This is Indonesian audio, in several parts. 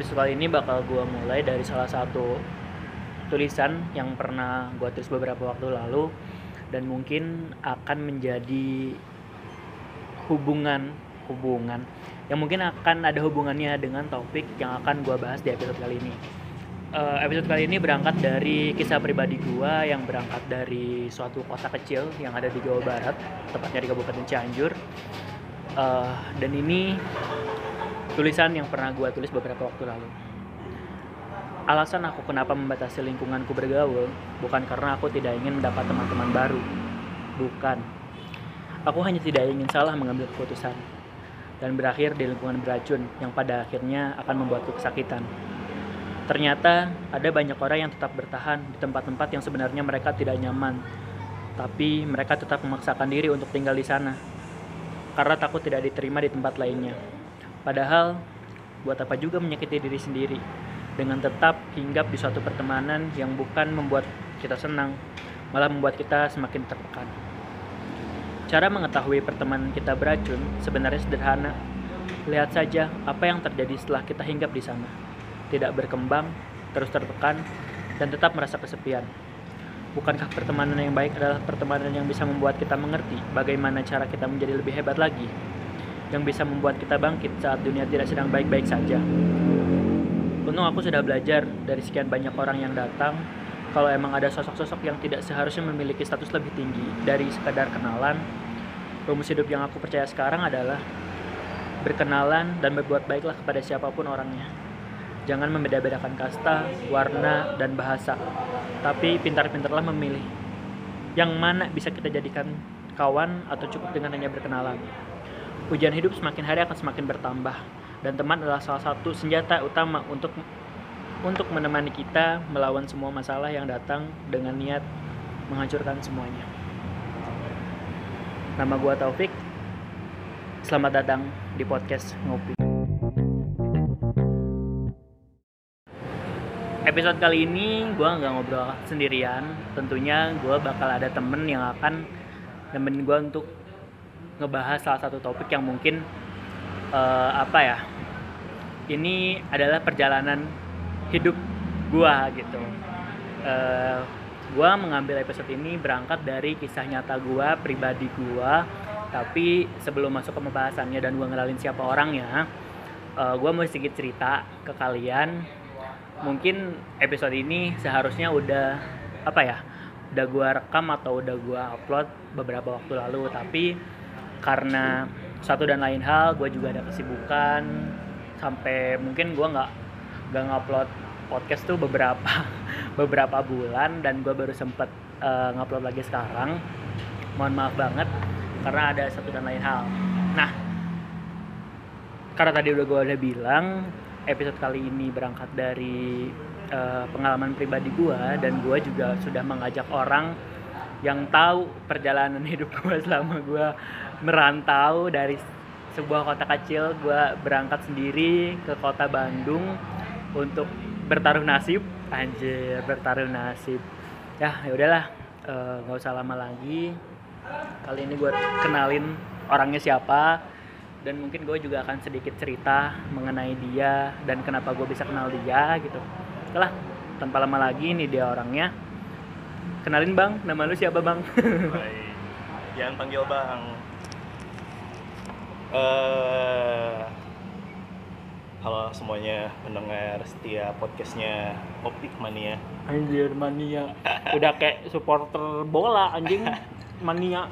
episode kali ini bakal gue mulai dari salah satu tulisan yang pernah gue tulis beberapa waktu lalu dan mungkin akan menjadi hubungan hubungan yang mungkin akan ada hubungannya dengan topik yang akan gue bahas di episode kali ini. Uh, episode kali ini berangkat dari kisah pribadi gue yang berangkat dari suatu kota kecil yang ada di Jawa Barat, tepatnya di Kabupaten Cianjur. Uh, dan ini tulisan yang pernah gue tulis beberapa waktu lalu. Alasan aku kenapa membatasi lingkunganku bergaul bukan karena aku tidak ingin mendapat teman-teman baru. Bukan. Aku hanya tidak ingin salah mengambil keputusan dan berakhir di lingkungan beracun yang pada akhirnya akan membuatku kesakitan. Ternyata ada banyak orang yang tetap bertahan di tempat-tempat yang sebenarnya mereka tidak nyaman, tapi mereka tetap memaksakan diri untuk tinggal di sana karena takut tidak diterima di tempat lainnya. Padahal, buat apa juga menyakiti diri sendiri dengan tetap hinggap di suatu pertemanan yang bukan membuat kita senang, malah membuat kita semakin tertekan. Cara mengetahui pertemanan kita beracun sebenarnya sederhana. Lihat saja apa yang terjadi setelah kita hinggap di sana tidak berkembang, terus tertekan, dan tetap merasa kesepian. Bukankah pertemanan yang baik adalah pertemanan yang bisa membuat kita mengerti bagaimana cara kita menjadi lebih hebat lagi, yang bisa membuat kita bangkit saat dunia tidak sedang baik-baik saja. Untung aku sudah belajar dari sekian banyak orang yang datang, kalau emang ada sosok-sosok yang tidak seharusnya memiliki status lebih tinggi dari sekadar kenalan, rumus hidup yang aku percaya sekarang adalah berkenalan dan berbuat baiklah kepada siapa pun orangnya. Jangan membeda-bedakan kasta, warna, dan bahasa. Tapi pintar-pintarlah memilih. Yang mana bisa kita jadikan kawan atau cukup dengan hanya berkenalan. Ujian hidup semakin hari akan semakin bertambah. Dan teman adalah salah satu senjata utama untuk untuk menemani kita melawan semua masalah yang datang dengan niat menghancurkan semuanya. Nama gua Taufik. Selamat datang di podcast Ngopi. episode kali ini gue nggak ngobrol sendirian tentunya gue bakal ada temen yang akan nemenin gue untuk ngebahas salah satu topik yang mungkin uh, apa ya ini adalah perjalanan hidup gue gitu. Uh, gue mengambil episode ini berangkat dari kisah nyata gue pribadi gue tapi sebelum masuk ke pembahasannya dan gue ngenalin siapa orangnya uh, gue mau sedikit cerita ke kalian. Mungkin episode ini seharusnya udah apa ya udah gua rekam atau udah gua upload beberapa waktu lalu tapi karena satu dan lain hal gue juga ada kesibukan sampai mungkin gue nggak nggak ngupload podcast tuh beberapa beberapa bulan dan gue baru sempet uh, ngupload lagi sekarang. Mohon maaf banget karena ada satu dan lain hal. Nah karena tadi udah gue udah bilang episode kali ini berangkat dari uh, pengalaman pribadi gue dan gue juga sudah mengajak orang yang tahu perjalanan hidup gue selama gue merantau dari sebuah kota kecil gue berangkat sendiri ke kota Bandung untuk bertaruh nasib. Anjir bertaruh nasib. Ya ya udahlah eh, nggak uh, usah lama lagi. Kali ini gue kenalin orangnya siapa dan mungkin gue juga akan sedikit cerita mengenai dia dan kenapa gue bisa kenal dia gitu. Lah tanpa lama lagi ini dia orangnya. Kenalin bang. Nama lu siapa bang? Jangan panggil bang uh, halo semuanya mendengar setia podcastnya Optik Mania. Anjir mania. Udah kayak supporter bola anjing. Mania.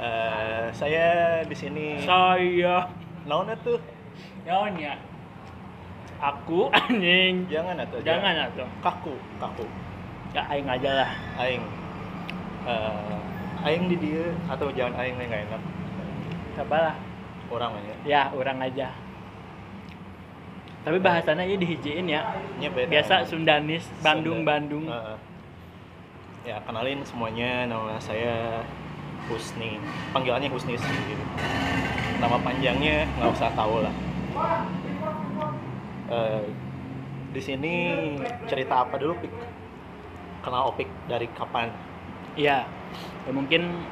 Uh, saya di sini. Saya. Naon tuh naon ya? Aku anjing. Jangan atau jangan. Atau kaku kaku. Ya aing aja lah. Aing. Uh, aing di dia atau jangan aing nggak enak? Siapa lah orang aja. Ya orang aja. Tapi bahasannya ini dihijiin ya, ya beda, biasa Sundanis Bandung Sunda. Bandung uh, ya kenalin semuanya. Nama saya Husni. Panggilannya Husni sih gitu. nama panjangnya nggak usah tahu lah. Uh, di sini cerita apa dulu pik? Kenal opik dari kapan? Iya. Ya mungkin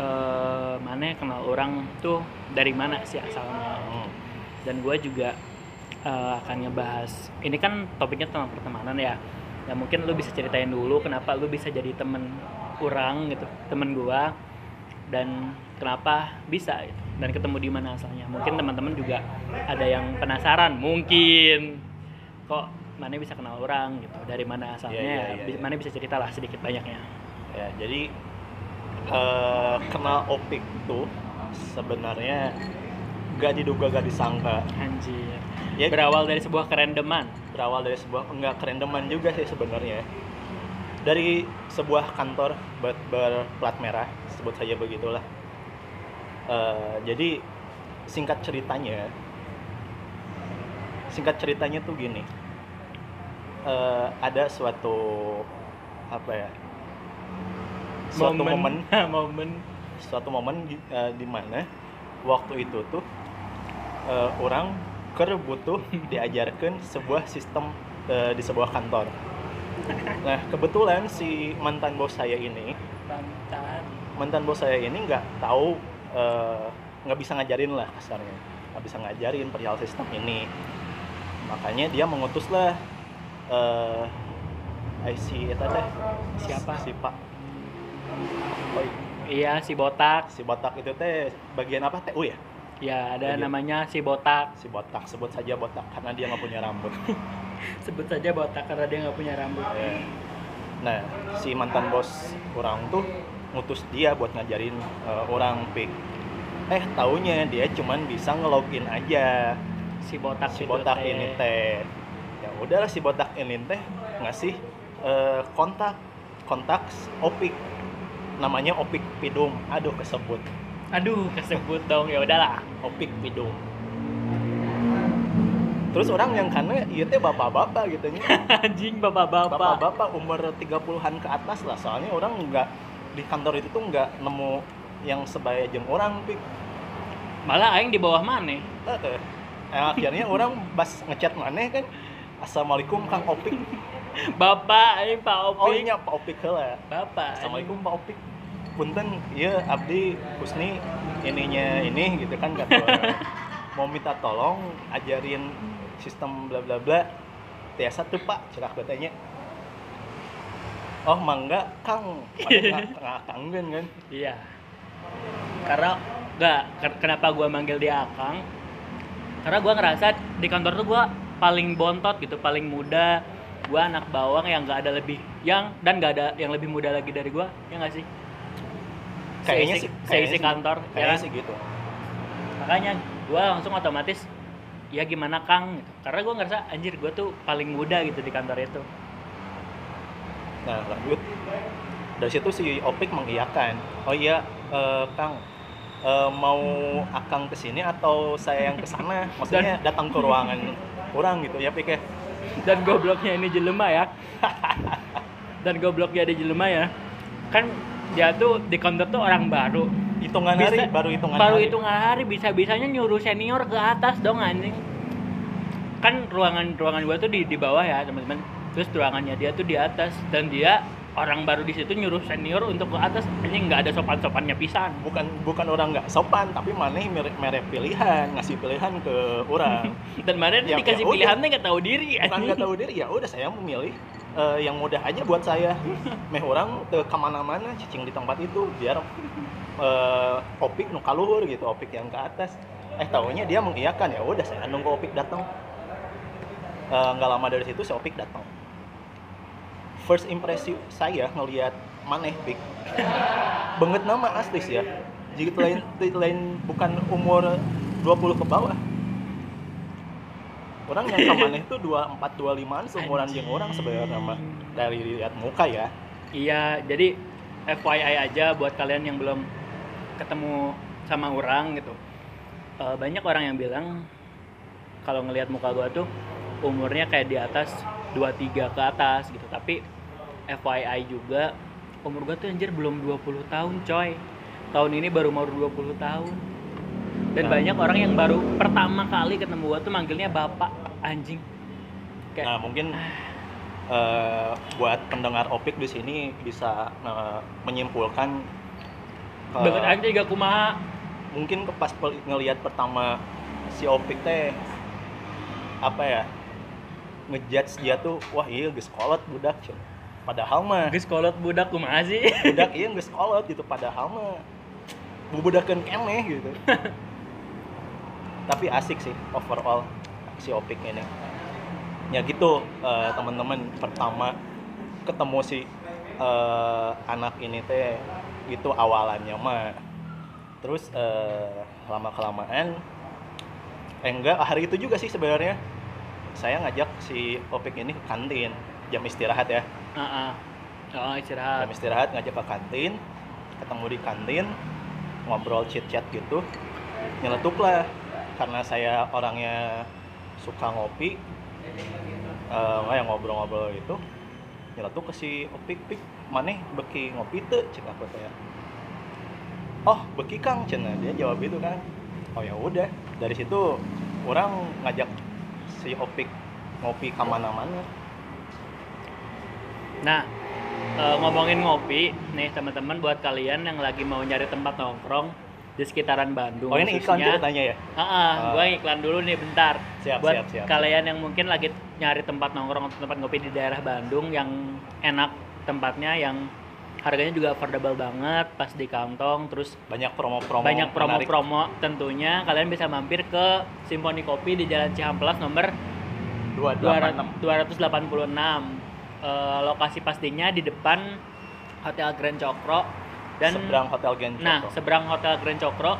uh, mana kenal orang tuh dari mana sih asalnya hmm. dan gue juga eh, akan ngebahas ini kan topiknya tentang pertemanan ya ya mungkin lu bisa ceritain dulu kenapa lu bisa jadi temen orang gitu temen gua dan kenapa bisa gitu. dan ketemu di mana asalnya mungkin teman-teman juga ada yang penasaran mungkin kok mana bisa kenal orang gitu dari mana asalnya iya, iya, Bi- iya. mana bisa cerita lah sedikit banyaknya ya jadi eh, kenal opik tuh sebenarnya gak diduga gak disangka. Anjir. Ya. Berawal dari sebuah kerandoman berawal dari sebuah enggak kerendeman juga sih sebenarnya. Dari sebuah kantor ber- berplat merah sebut saja begitulah. Eh, jadi singkat ceritanya singkat ceritanya tuh gini. Eh, ada suatu apa ya suatu momen momen suatu momen di, eh, di mana waktu itu tuh eh, orang ker butuh diajarkan sebuah sistem eh, di sebuah kantor. Nah kebetulan si mantan bos saya ini, mantan mantan bos saya ini nggak tahu nggak bisa ngajarin lah kasarnya, nggak bisa ngajarin perihal sistem ini. Makanya dia mengutuslah eh IC itu teh Siapa? Si Pak. Oh, iya. Si botak. Si botak itu teh bagian apa TU ya? ya ada Bagian- namanya si botak. Si botak sebut saja botak karena dia nggak punya rambut. Sebut saja botak karena dia nggak punya rambut. Ya. nah si mantan bos orang tuh ngutus dia buat ngajarin eh, orang pik eh taunya dia cuman bisa ngelogin aja. Si botak si botak teh. ini teh. Ya udahlah si botak ini teh ngasih eh, kontak kontak opik namanya opik pidum. Aduh kesebut. Aduh kesebut dong. Ya udahlah. Opik pidum. Terus orang yang karena iya teh bapak-bapak gitu nya. Anjing bapak-bapak. Bapak-bapak umur 30-an ke atas lah. Soalnya orang nggak di kantor itu tuh nggak nemu yang sebaya jeung orang pik. Malah aing di bawah mana Eh, akhirnya orang pas ngechat mana kan assalamualaikum kang opik. Bapak aing pak oh opik. iya pak opik lah bapak assalamualaikum pak opik punten iya abdi husni ininya ini gitu kan kata mau minta tolong ajarin sistem bla bla bla. Tiasa tuh pak cerah katanya oh mangga kang. Nggak kangen kan. Iya. Karena nggak ken- kenapa gua manggil dia akang karena gua ngerasa di kantor tuh gua paling bontot gitu paling muda. Gua anak bawang yang nggak ada lebih yang dan nggak ada yang lebih muda lagi dari gua ya nggak sih kayaknya sih kayaknya sih- kantor, ya kayaknya kan? sih gitu. Makanya gue langsung otomatis ya gimana kang? Gitu. karena gue ngerasa anjir gue tuh paling muda gitu di kantor itu. Nah lanjut. Dari situ si opik mengiyakan oh iya eh, kang eh, mau akang ke sini atau saya yang ke sana maksudnya datang ke ruangan orang gitu ya pikir dan gobloknya ini jelema ya. Dan gobloknya di jelema ya. Kan dia tuh di kantor tuh orang baru. Hitungan hari Bisa- baru hitungan baru hari. hitungan hari bisa bisanya nyuruh senior ke atas dong anjing. Kan ruangan ruangan gua tuh di di bawah ya teman-teman. Terus ruangannya dia tuh di atas. Dan dia orang baru di situ nyuruh senior untuk ke atas. Anjing nggak ada sopan sopannya pisan. Bukan bukan orang nggak sopan tapi mana merek merek pilihan ngasih pilihan ke orang. Dan mana Ya, dikasih ya pilihannya nggak tahu diri nggak tahu diri ya udah saya memilih eh, yang mudah aja buat saya. Meh orang ke ke mana-mana cicing di tempat itu biar eh, opik nu kaluhur gitu opik yang ke atas. Eh tahunya dia mengiyakan ya udah saya nunggu opik datang. Eh, nggak lama dari situ si opik datang. First impresi saya ngelihat maneh pik. Banget nama asli sih ya. Jika lain lain bukan umur 20 ke bawah orang yang ke maneh tuh 24 25an seumuran jeung orang sebenarnya mah dari lihat muka ya Iya, jadi FYI aja buat kalian yang belum ketemu sama orang gitu. Eh, banyak orang yang bilang kalau ngelihat muka gua tuh umurnya kayak di atas 23 ke atas gitu. Tapi FYI juga umur gua tuh anjir belum 20 tahun, coy. Tahun ini baru mau 20 tahun. Dan Nah. banyak orang yang baru pertama kali ketemu gua tuh manggilnya bapak anjing. Kayak nah mungkin eh, buat pendengar opik di sini bisa eh, menyimpulkan eh, banget aja juga kumaha mungkin ke pas ngelihat pertama si opik teh apa ya ngejudge dia tuh wah iya geus kolot budak padahal mah Geus kolot budak kumaha sih? budak iya geus kolot gitu padahal mah bubudakeun keneh gitu tapi asik sih overall si Opik ini. Ya gitu eh, teman-teman pertama ketemu si eh, anak ini teh gitu awalannya mah. Terus eh, lama kelamaan eh enggak hari itu juga sih sebenarnya. Saya ngajak si Opik ini ke kantin jam istirahat ya. Heeh. Oh, istirahat. jam istirahat ngajak ke kantin ketemu di kantin ngobrol chit chat gitu. Nyeletuk lah karena saya orangnya suka ngopi eh ya ngobrol-ngobrol gitu nyeletuk ke si opik pik maneh beki ngopi tuh cek aku teh oh beki kang cenah dia jawab itu kan oh ya udah. Dari situ orang ngajak si opik ngopi ke mana-mana. Nah, eh, ngomongin ngopi, nih teman-teman buat kalian yang lagi mau nyari tempat nongkrong di sekitaran Bandung. oh ini iklan ceritanya ya Heeh, Ah. gua iklan dulu nih bentar. Siap, Buat siap, siap. kalian yang mungkin lagi nyari tempat nongkrong atau tempat ngopi di daerah Bandung yang enak tempatnya yang harganya juga affordable banget, pas di kantong, terus banyak promo-promo banyak promo-promo tentunya kalian bisa mampir ke Simponi Kopi di Jalan Cihamplas nomor 286 286. Eh, lokasi pastinya di depan Hotel Grand Cokro dan seberang hotel Gen nah Cokro. seberang Hotel Grand Cokro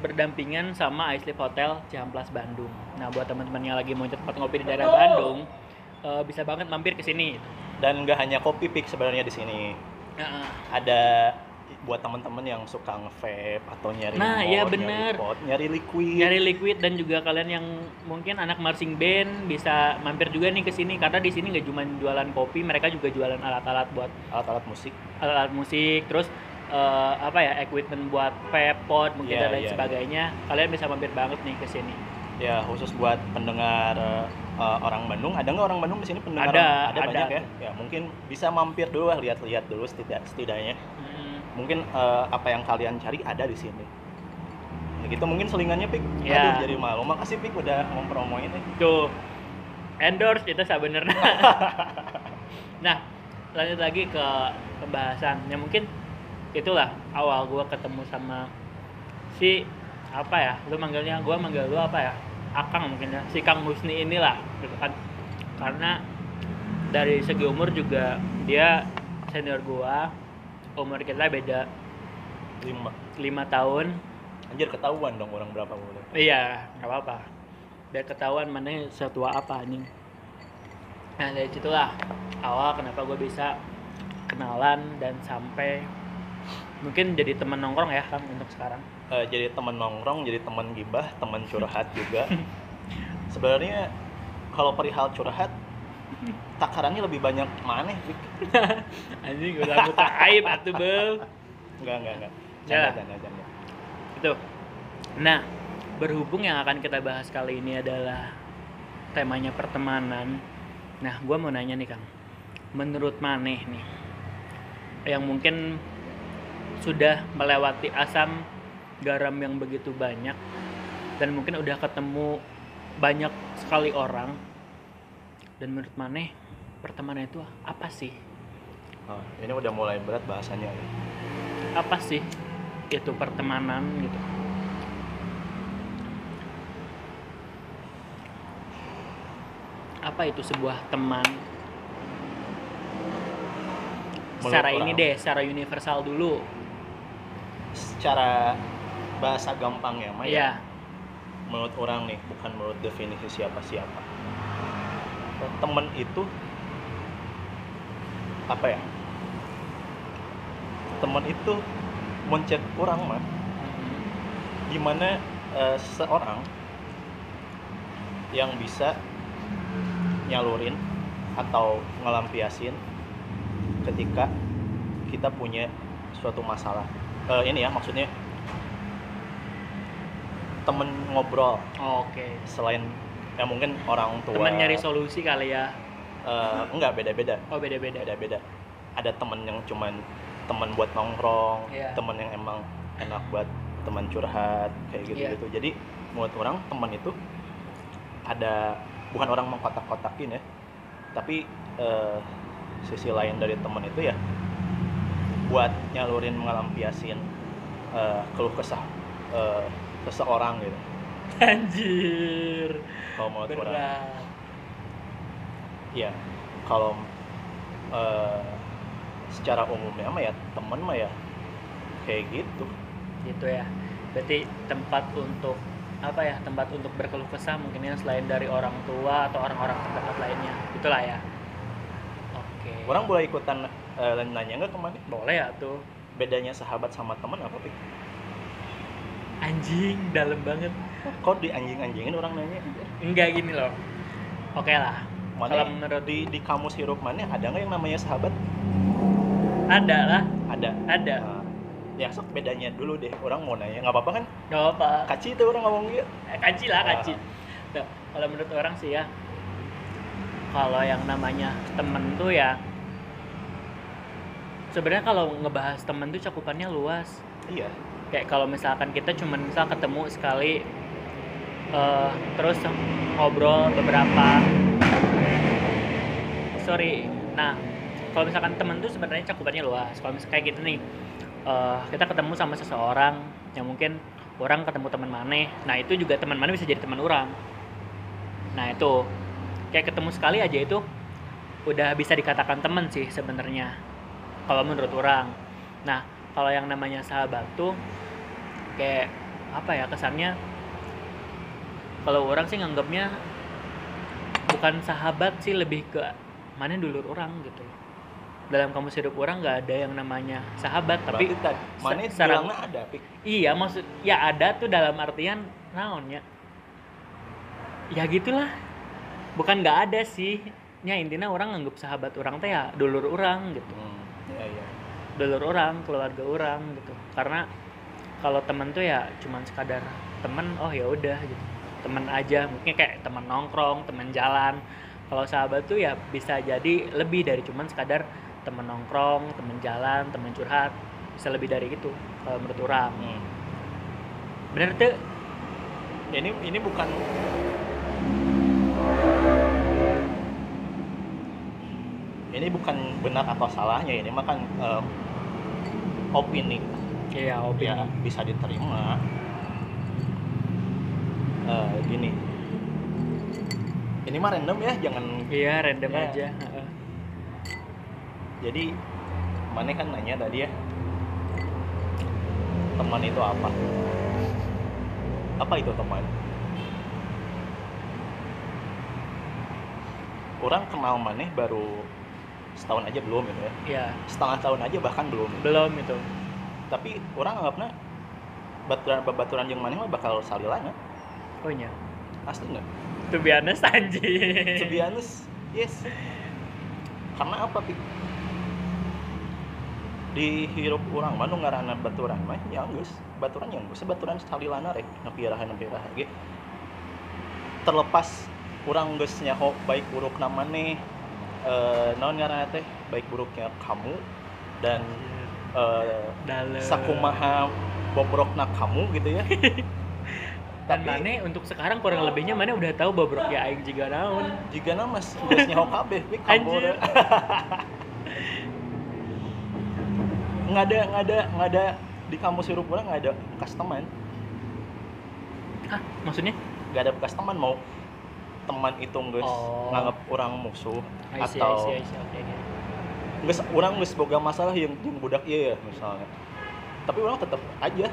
berdampingan sama Ice Hotel Cihamplas Bandung. Nah buat teman-teman yang lagi mau cari tempat ngopi di daerah Bandung eh, bisa banget mampir ke sini. dan nggak hanya kopi pick sebenarnya di sini Nah, ada buat teman-teman yang suka nge-vape atau nyari Nah, mod, iya nyari bener. pot, nyari liquid nyari liquid dan juga kalian yang mungkin anak marching band bisa mampir juga nih ke sini karena di sini nggak cuma jualan kopi, mereka juga jualan alat-alat buat alat-alat musik alat-alat musik, terus eh, apa ya equipment buat vape pod mungkin Iya, dan lain iya, sebagainya. Kalian bisa mampir banget nih ke sini. ya khusus buat pendengar eh, orang Bandung ada nggak orang Bandung di sini pendengar Ada, ada ada. banyak ya ya mungkin bisa mampir dulu lah lihat-lihat dulu setidak setidaknya Hmm, mungkin eh, apa yang kalian cari ada di sini ya gitu mungkin selingannya pik Ya. aduh jadi malu makasih pik udah mempromoin nih tuh endorse itu sebenarnya. nah lanjut lagi ke pembahasan. Ya mungkin itulah awal gua ketemu sama si apa ya? Lu manggilnya gua manggil lu apa ya? Akang mungkin ya. Si Kang Husni inilah gitu kan. Karena dari segi umur juga dia senior gua. Umur kita beda lima lima tahun. anjir ketahuan dong orang berapa umurnya Iya, nggak apa-apa. Biar ketahuan mana setua apa anjing. Nah dari situlah awal kenapa gue bisa kenalan dan sampai mungkin jadi teman nongkrong ya kan untuk sekarang. Eh, jadi teman nongkrong, jadi teman gibah, teman curhat juga. Sebenarnya kalau perihal curhat, takarannya lebih banyak mana? Anjing udah buka aib atuh bel. Enggak, enggak, enggak. Ya. Canda, canda, canda. Itu. Nah berhubung yang akan kita bahas kali ini adalah temanya pertemanan. Nah gue mau nanya nih Kang, menurut Maneh nih, yang mungkin sudah melewati asam garam yang begitu banyak dan mungkin udah ketemu banyak sekali orang dan menurut Maneh pertemanan itu apa sih? Oh, ini udah mulai berat bahasanya. ya. Apa sih itu pertemanan gitu? Apa itu sebuah teman? Secara Menurut ini orang. deh, secara universal dulu. Secara bahasa gampangnya, mah ya, Iya. menurut orang nih, bukan menurut definisi siapa-siapa. Temen itu apa ya? Temen itu mencet orang mah di mana eh, seorang yang bisa nyalurin atau ngelampiasin ketika kita punya suatu masalah Eh, ini ya maksudnya temen ngobrol Oke. selain ya mungkin orang tua Teman nyari solusi kali ya. eh, enggak beda-beda Oh beda-beda. beda-beda ada temen yang cuman teman buat nongkrong Iya. temen yang emang enak buat teman curhat kayak gitu gitu jadi menurut orang teman itu ada bukan orang mengkotak-kotakin ya tapi eh, sisi lain dari teman itu ya buat nyalurin melampiasin eh, keluh kesah eh, seseorang gitu Anjir. kalau orang Berat. ya kalau eh, secara umumnya mah ya temen mah ya kayak gitu Gitu ya. Berarti tempat untuk apa ya? Tempat untuk berkeluh kesah mungkin ya selain dari orang tua atau orang-orang terdekat lainnya. Itulah ya. Oke. orang boleh ikutan eh, nanya nggak ke mana boleh ya tuh. bedanya sahabat sama teman apa Pik? Anjing, dalam banget. kok di anjing-anjingin orang nanya Enggak gini loh. Oke lah. mana Kalau menurut di di kamus hirup mana ada nggak yang namanya sahabat ada lah, ada ada. Nah, ya sok bedanya dulu deh orang mau nanya nggak apa-apa kan Gak apa. kaci itu orang ngomong gitu Eh, Kaci lah, kaci. Tuh, kalau menurut orang sih ya, kalau yang namanya temen tuh ya, sebenarnya kalau ngebahas temen tuh cakupannya luas. iya Kayak kalau misalkan kita cuma misal ketemu sekali, eh, terus ngobrol beberapa, sorry. Nah, kalau misalkan temen tuh sebenarnya cakupannya luas. Kalau misalkan kayak gitu nih, eh, kita ketemu sama seseorang yang mungkin orang ketemu teman maneh nah itu juga teman maneh bisa jadi teman orang nah itu kayak ketemu sekali aja itu udah bisa dikatakan teman sih sebenarnya kalau menurut orang nah kalau yang namanya sahabat tuh kayak apa ya kesannya kalau orang sih nganggapnya bukan sahabat sih lebih ke mana dulur orang gitu dalam kamus hidup orang nggak ada yang namanya sahabat tapi mana bilangnya ada Pik Iya, maksud ya ada tuh dalam artian naonnya. Ya gitulah. Bukan nggak ada sih. Ya intinya orang nganggap sahabat orang teh ya dulur orang gitu. hmm, Dulur orang, keluarga orang gitu. Karena kalau temen tuh ya cuman sekadar temen oh ya udah gitu. Temen aja, mungkin kayak temen nongkrong, temen jalan. Kalau sahabat tuh ya bisa jadi lebih dari cuman sekadar temen nongkrong, temen jalan, temen curhat. Bisa lebih dari gitu kalau menurut orang. Hmm. Bener tuh ini ini bukan ini bukan benar atau salahnya ini mah kan eh, opini Iya, opini. ya bisa diterima Eh, gini ini mah random ya jangan Iya, random Ya. aja. jadi mana kan nanya tadi ya teman itu apa apa itu teman orang kenal maneh baru setahun aja belum gitu ya Iya, setengah tahun aja bahkan belum belum itu. tapi orang anggapnya baturan baturan yang maneh mah bakal salilana Oh iya. asli nggak To be honest anjing. to be honest yes karena apa Pi? di hirup orang mah nu ngaranna baturan mah ya geus baturan yang geus baturan salilana rek nepi iraha nepi iraha ge terlepas orang geus nyaho baik buruk namanya eh naon ngaranna teh baik buruknya kamu dan eh Dalam. sakumaha bobrokna kamu gitu ya Dan Mane untuk sekarang kurang lebihnya Mane udah tahu bobrok ya aing juga naon. jika mas geus nyaho kabeh kamu Anjir. nggak ada nggak ada nggak ada di kamus hirup orang nggak ada bekas teman Hah, maksudnya? nggak ada bekas teman mau teman itu nggak Oh. nganggap orang musuh I see, I atau see, I see. Oke, oke. nggak orang nggak boga masalah yang yang budak iya ya misalnya tapi orang tetap aja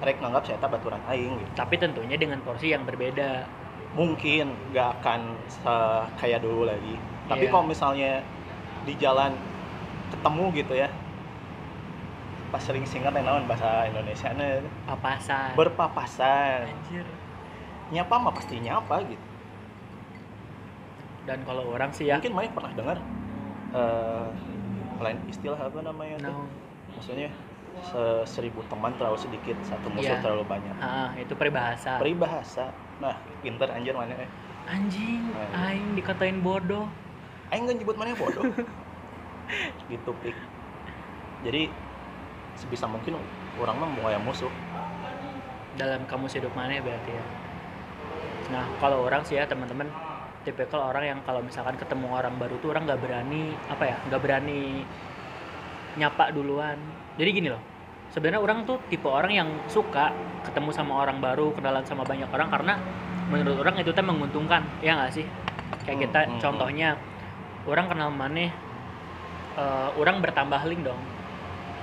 rek nganggap saya baturan aing gitu. Tapi tentunya dengan porsi yang berbeda. mungkin nggak akan kayak dulu lagi tapi Iya. kalau misalnya di jalan ketemu gitu ya pas sering singet naon bahasa Indonesia Papasan. berpapasan Anjir. nyapa mah pasti nyapa gitu Dan kalau orang sih ya, mungkin Mike pernah dengar eh lain istilah apa namanya tuh? no. maksudnya se- seribu teman terlalu sedikit satu musuh Iya. terlalu banyak Ah, itu peribahasa. peribahasa nah pinter anjir mana eh Anjing, Nah. aing dikatain bodoh. aing nggak nyebut mana bodoh gitu pik jadi sebisa mungkin orang mah mau yang musuh dalam kamus hidup mana berarti ya nah kalau orang sih ya teman-teman tipikal orang yang kalau misalkan ketemu orang baru tuh orang nggak berani apa ya nggak berani nyapa duluan. Jadi gini loh sebenarnya orang tuh tipe orang yang suka ketemu sama orang baru kenalan sama banyak orang karena menurut orang itu teh menguntungkan ya nggak sih? Kayak Hmm, kita hmm, contohnya orang kenal maneh eh, orang bertambah link dong.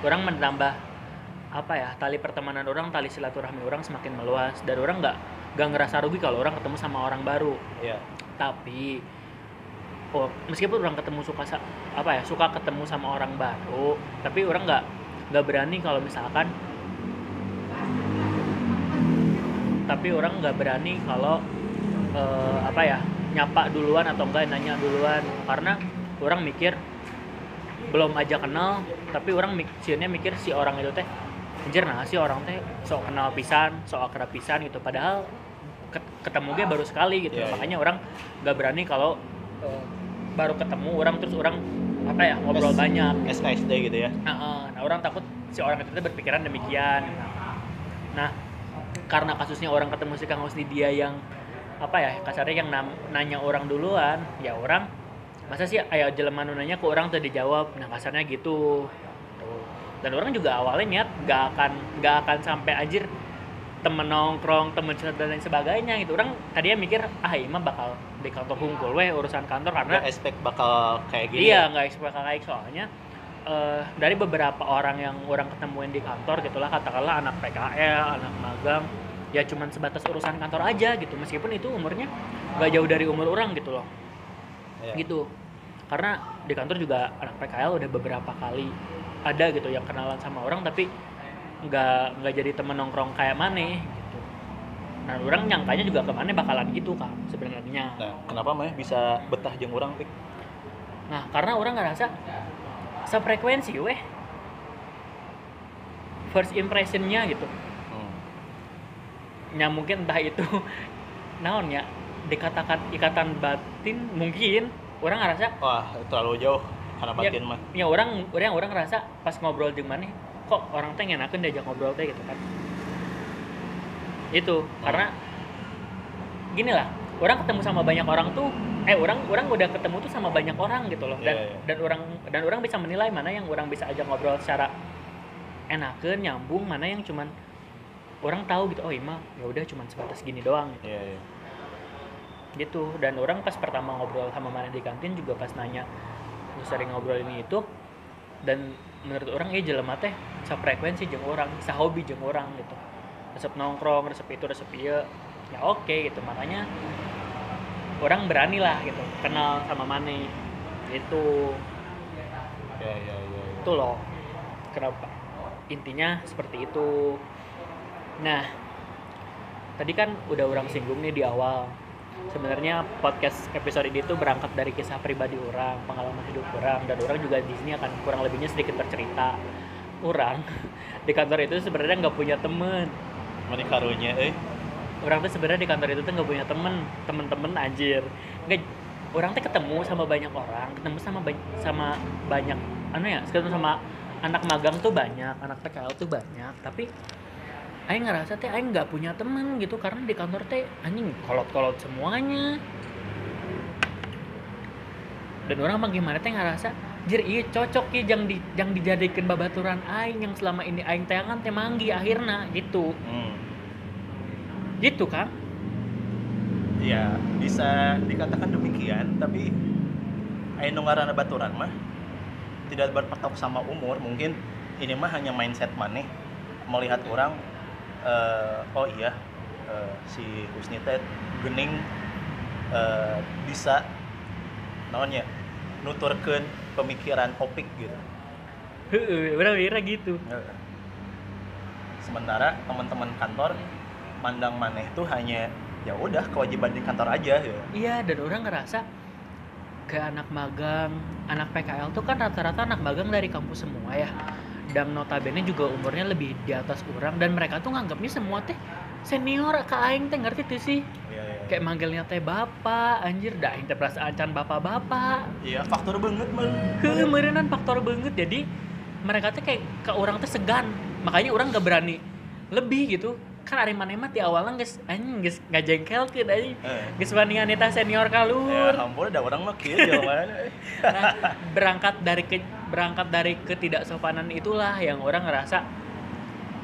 Orang menambah apa ya tali pertemanan orang tali silaturahmi orang semakin meluas. Dan orang nggak nggak ngerasa rugi kalau orang ketemu sama orang baru. Iya. Tapi oh, meskipun orang ketemu suka apa ya suka ketemu sama orang baru tapi orang nggak nggak berani kalau misalkan tapi orang nggak berani kalau eh, apa ya nyapa duluan atau enggak nanya duluan. Karena orang mikir belum aja kenal tapi orang mik siunnya mikir si orang itu teh anjir nah si orang teh sok kenal pisan sok akrab pisan gitu. Padahal ketemu gue baru sekali gitu Iya, iya. makanya orang nggak berani kalau eh, baru ketemu orang terus orang apa ya ngobrol S- banyak SKSD gitu ya. Nah, eh, nah orang takut si orang itu berpikiran demikian. Nah, karena kasusnya orang ketemu si Kang Husni dia yang apa ya kasarnya yang nanya orang duluan, ya orang masa sih ayah jelema nanya ke orang tuh dijawab. Nah kasarnya gitu. Dan orang juga awalnya niat gak akan gak akan sampai anjir temen nongkrong, temen curhat dan lain sebagainya gitu. Orang tadinya mikir ah ini mah bakal di kantor hungkul weh urusan kantor karena Nggak expect bakal kayak gini. Iya, nggak expect kayak soalnya eh, dari beberapa orang yang orang ketemuin di kantor gitulah katakanlah anak PKL, anak magang, ya cuman sebatas urusan kantor aja gitu. Meskipun itu umurnya nggak jauh dari umur orang gitu loh. Iya. Gitu. Karena di kantor juga anak PKL udah beberapa kali ada gitu yang kenalan sama orang tapi nggak nggak jadi temen nongkrong kayak maneh gitu. Nah, orang nyangkanya juga ke maneh bakalan gitu kan sebenarnya. Nah, kenapa mah bisa betah jeung urang pik? Nah, karena orang ngerasa sefrekuensi weh. First impressionnya gitu. Hmm. Ya mungkin entah itu naon ya dikatakan ikatan batin mungkin orang ngerasa Wah, terlalu jauh karena Ya. batin mah. ya orang orang orang ngerasa pas ngobrol jeung maneh kok orang teh ngenakeun diajak ngobrol teh gitu kan. Itu karena gini lah, orang ketemu sama banyak orang tuh eh orang orang udah ketemu tuh sama banyak orang gitu loh dan Iya, iya. dan orang dan orang bisa menilai mana yang orang bisa ajak ngobrol secara enakeun nyambung mana yang cuman orang tahu gitu oh ima ya udah cuman sebatas gini doang Iya, iya. gitu dan orang pas pertama ngobrol sama mana di kantin juga pas nanya lu sering ngobrol ini itu dan menurut orang ya jelema teh frekuensi jeung orang sahobi jeung orang gitu. Resep nongkrong resep itu resep iya ya oke gitu. Makanya orang berani lah gitu kenal sama Mane. Itu Iya, iya, iya. iya. itu loh. Kenapa? Intinya seperti itu. Nah tadi kan udah orang singgung nih di awal sebenarnya podcast episode ini tuh berangkat dari kisah pribadi orang pengalaman hidup orang dan orang juga di sini akan kurang lebihnya sedikit bercerita. Orang di kantor itu sebenarnya nggak punya temen. Mani karunya eh? Orang tuh sebenarnya di kantor itu tuh nggak punya temen temen-temen anjir. Nggak orang tuh ketemu sama banyak orang ketemu sama banyak sama banyak anu ya ketemu sama anak magang tuh banyak anak PKL tuh banyak tapi Aing ngerasa teh Aing nggak punya temen gitu karena di kantor teh anjing kolot-kolot semuanya. Dan orang mah gimana teh ngerasa jir iya cocok ya yang di yang dijadikan babaturan Aing yang selama ini Aing tayangan teh manggi akhirnya gitu. Hmm. gitu kan ya bisa dikatakan demikian tapi aya nu ngaranna baturan mah tidak berpatok sama umur mungkin ini mah hanya mindset maneh melihat orang eh, oh iya eh, si Husni teh gening eh, bisa naonnya nuturkeun pemikiran opik gitu Heeh, bener gitu. sementara teman-teman kantor mandang maneh tuh hanya ya udah kewajiban di kantor aja ya Iya, dan orang ngerasa kayak anak magang, anak PKL tuh kan rata-rata anak magang dari kampus semua ya. Dan notabene juga umurnya lebih di atas orang dan mereka tuh nganggapnya semua teh senior ke aing teh ngerti tuh sih. Iya, iya. Kayak manggilnya teh bapak, anjir dah aing teh perasaan can bapak-bapak. Iya, faktor banget man. Meureunnan faktor banget. Jadi mereka tuh kayak ke orang tuh segan. Makanya orang gak berani lebih gitu. kan ari maneh mah di awalnya geus anjing geus ngajengkelkeun anjing Eh. geus bandingan eta senior Ya kaluhur ampun, ada orang mah kieu jawabannya. nah, berangkat dari ke, berangkat dari ketidaksopanan itulah yang orang ngerasa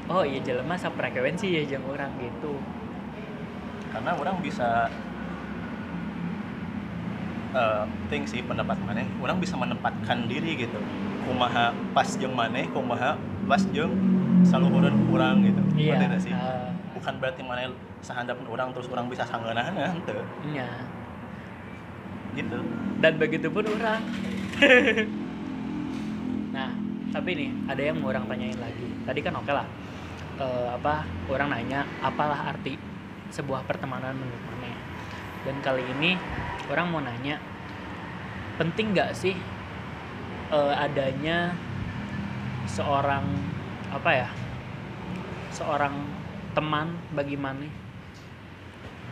oh iya jelema frekuensi ya jeung orang gitu Karena orang bisa eh ting sih pendapat maneh, orang bisa menempatkan diri gitu. Kumaha pas jeung maneh, kumaha pas jeung saluhureun urang gitu. iya sih? eh, Bukan berarti maneh sahandapun orang terus orang bisa sanggeunahna henteu. iya Gitu. dan begitu pun orang nah tapi nih ada yang mau orang tanyain lagi tadi kan oke lah Eh, apa orang nanya apalah arti sebuah pertemanan menurut mana dan kali ini orang mau nanya penting nggak sih eh, adanya seorang apa ya seorang teman bagi mana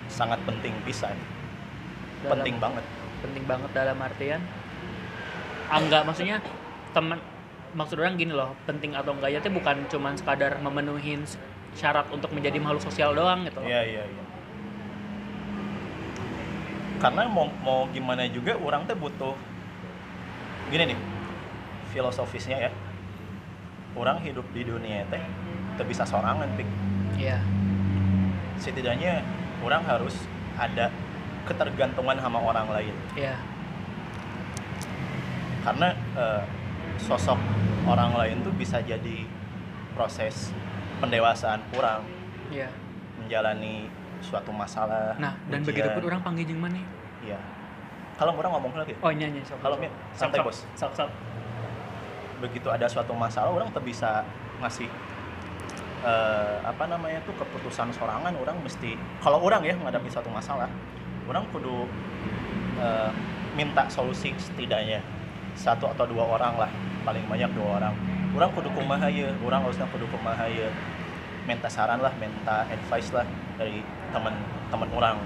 Sangat penting pisan. dalam- Penting banget. penting banget dalam artian ah, enggak maksudnya teman maksud orang gini loh penting atau enggaknya itu bukan cuman sekadar memenuhi syarat untuk menjadi makhluk sosial doang gitu loh. Iya iya iya. Karena mau mau gimana juga orang teh butuh gini nih filosofisnya ya. Orang hidup di dunia teh teu bisa sorangan pik. Iya. Setidaknya orang harus ada ketergantungan sama orang lain. Iya. Karena eh, sosok orang lain tuh bisa jadi proses pendewasaan orang Iya. menjalani suatu masalah. Nah, dan begitu pun orang panggil jeung mana? Iya. Kalau orang ngomong lagi, Oh nyanyi sok. Kalau sok. Santai, sok. Bos. Sok sok. begitu ada suatu masalah orang tuh bisa ngasih eh, apa namanya tuh keputusan sorangan orang mesti kalau orang ya menghadapi suatu masalah orang kudu eh, minta solusi setidaknya satu atau dua orang lah. Paling banyak dua orang. Orang kudu kumaha ye orang harusnya kudu kumaha ye minta saran lah minta advice lah dari teman-teman orang.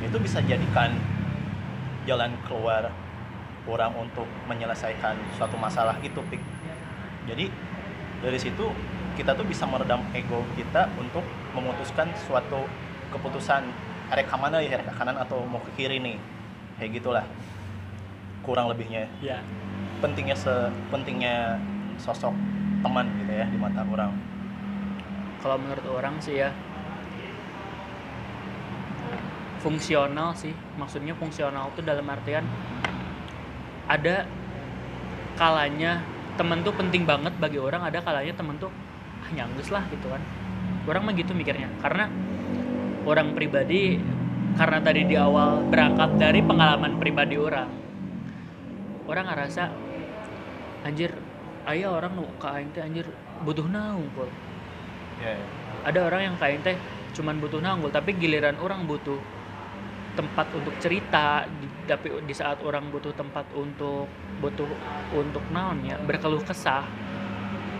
Itu bisa jadikan jalan keluar orang untuk menyelesaikan suatu masalah itu pik. Jadi dari situ kita tuh bisa meredam ego kita untuk memutuskan suatu keputusan arek ke mana ya arek kanan atau mau ke kiri nih. Kayak gitulah kurang lebihnya Iya. pentingnya sepentingnya sosok teman gitu ya di mata orang Kalau menurut orang sih ya fungsional sih. Maksudnya fungsional tuh dalam artian ada kalanya temen tuh penting banget bagi orang ada kalanya temen tuh ah nyanggus lah gitu kan orang mah gitu mikirnya karena orang pribadi karena tadi di awal berangkat dari pengalaman pribadi orang orang ngerasa anjir ayah orang nu ka aing teh anjir butuh naunggul ya ya. ada orang yang kain teh cuman butuh naunggul tapi giliran orang butuh tempat untuk cerita di, tapi di saat orang butuh tempat untuk butuh untuk naonnya berkeluh kesah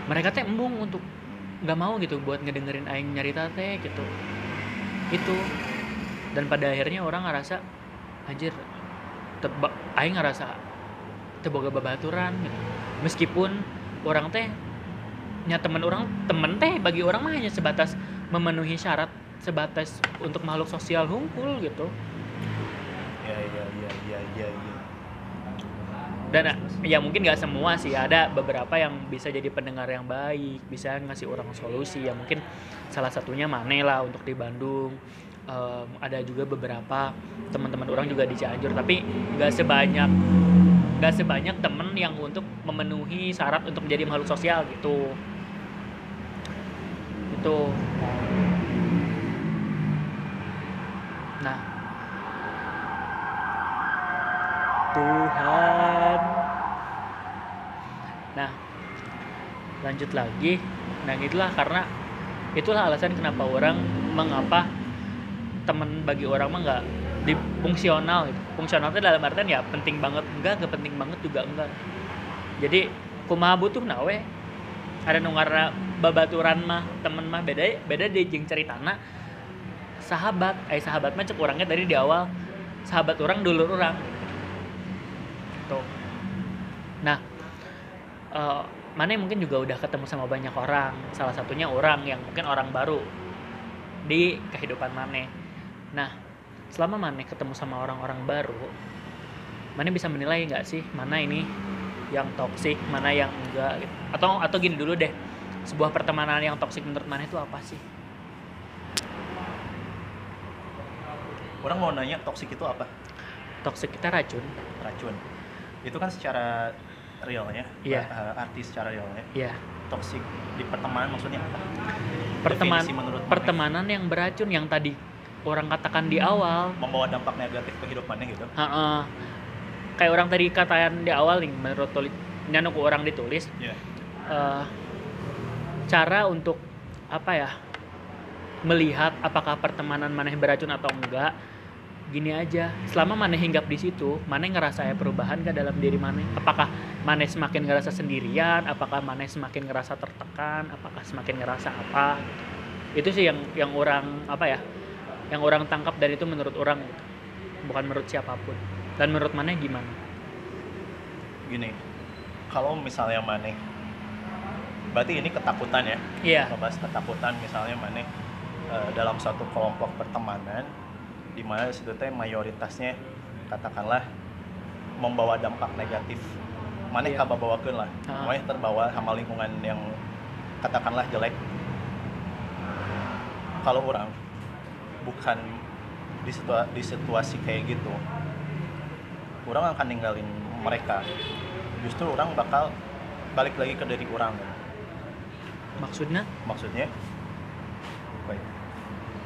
mereka teh embung untuk nggak mau gitu buat ngedengerin aing nyarita teh gitu. Itu. Dan pada akhirnya orang ngerasa anjir teba, aing ngerasa teboga babaturan gitu. Meskipun orang teh nya temen orang temen teh bagi orang mah hanya sebatas memenuhi syarat sebatas untuk makhluk sosial hunkul gitu. Ya ya ya ya ya ya. Dan ya mungkin nggak semua sih. Ada beberapa yang bisa jadi pendengar yang baik bisa ngasih orang solusi. Ya mungkin salah satunya Mane lah untuk di Bandung. Em, ada juga beberapa teman-teman orang juga di Cianjur. Tapi nggak sebanyak nggak sebanyak temen yang untuk memenuhi syarat untuk menjadi makhluk sosial gitu. Itu nah. Tuhan. Nah lanjut lagi. Nah itulah karena itulah alasan kenapa orang mengapa teman bagi orang mah nggak di fungsional gitu. fungsional itu dalam artian ya penting banget enggak gak penting banget juga enggak. Jadi kumaha butuh nawe? Ada nu ngaranna babaturan mah temen mah beda beda di jeung ceritana. Sahabat eh sahabat mah cek orangnya tadi di awal. Sahabat orang dulu orang. Gitu nah eh mana mungkin juga udah ketemu sama banyak orang. Salah satunya orang yang mungkin orang baru di kehidupan Mane nah selama Mane ketemu sama orang-orang baru Mane bisa menilai nggak sih mana ini yang toksik mana yang enggak gitu. atau atau gini dulu deh sebuah pertemanan yang toksik menurut Mane itu apa sih? Orang mau nanya toksik itu apa? Toksik kita racun. Racun. Itu kan secara realnya Iya. eh, arti secara realnya. Ya toksik di pertemanan maksudnya apa? Perteman Definisi menurut Mane. pertemanan yang beracun yang tadi orang katakan di awal. Membawa dampak negatif ke hidupannya gitu? Ha-ha. kayak orang tadi katakan di awal nih menurut tulis nyanu ke orang ditulis. Iya. eh, cara untuk apa ya melihat apakah pertemanan maneh beracun atau enggak gini aja. Selama maneh hinggap di situ maneh ngerasa ya perubahan gak dalam diri maneh. Apakah maneh semakin ngerasa sendirian? Apakah maneh semakin ngerasa tertekan? Apakah semakin ngerasa apa? Itu sih yang yang orang apa ya yang orang tangkap dari itu menurut orang gitu. bukan menurut siapa pun. Dan menurut maneh gimana? Gini kalau misalnya Mane berarti ini ketakutan ya? Iya. Ngebahas ketakutan misalnya Mane eh, dalam suatu kelompok pertemanan di mana situ teh mayoritasnya katakanlah membawa dampak negatif. Mane Iya. kababawakeun lah. Ah. Mane terbawa sama lingkungan yang katakanlah jelek. Kalau orang bukan di situa- di situasi kayak gitu orang akan ninggalin mereka. Justru orang bakal balik lagi ke diri orang. Maksudnya? Maksudnya? Baik.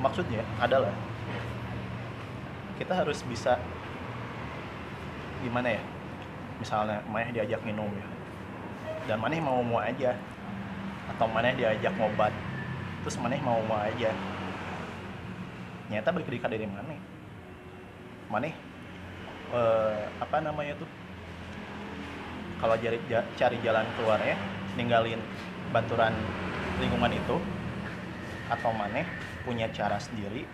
Maksudnya adalah kita harus bisa gimana ya? Misalnya maneh diajak minum ya. Dan maneh mau mau aja. Atau maneh diajak ngobat. Terus maneh mau mau aja nyata balik ke diri maneh maneh eh, apa namanya tuh? Kalau cari cari jalan keluarnya ninggalin baturan lingkungan itu atau maneh punya cara sendiri.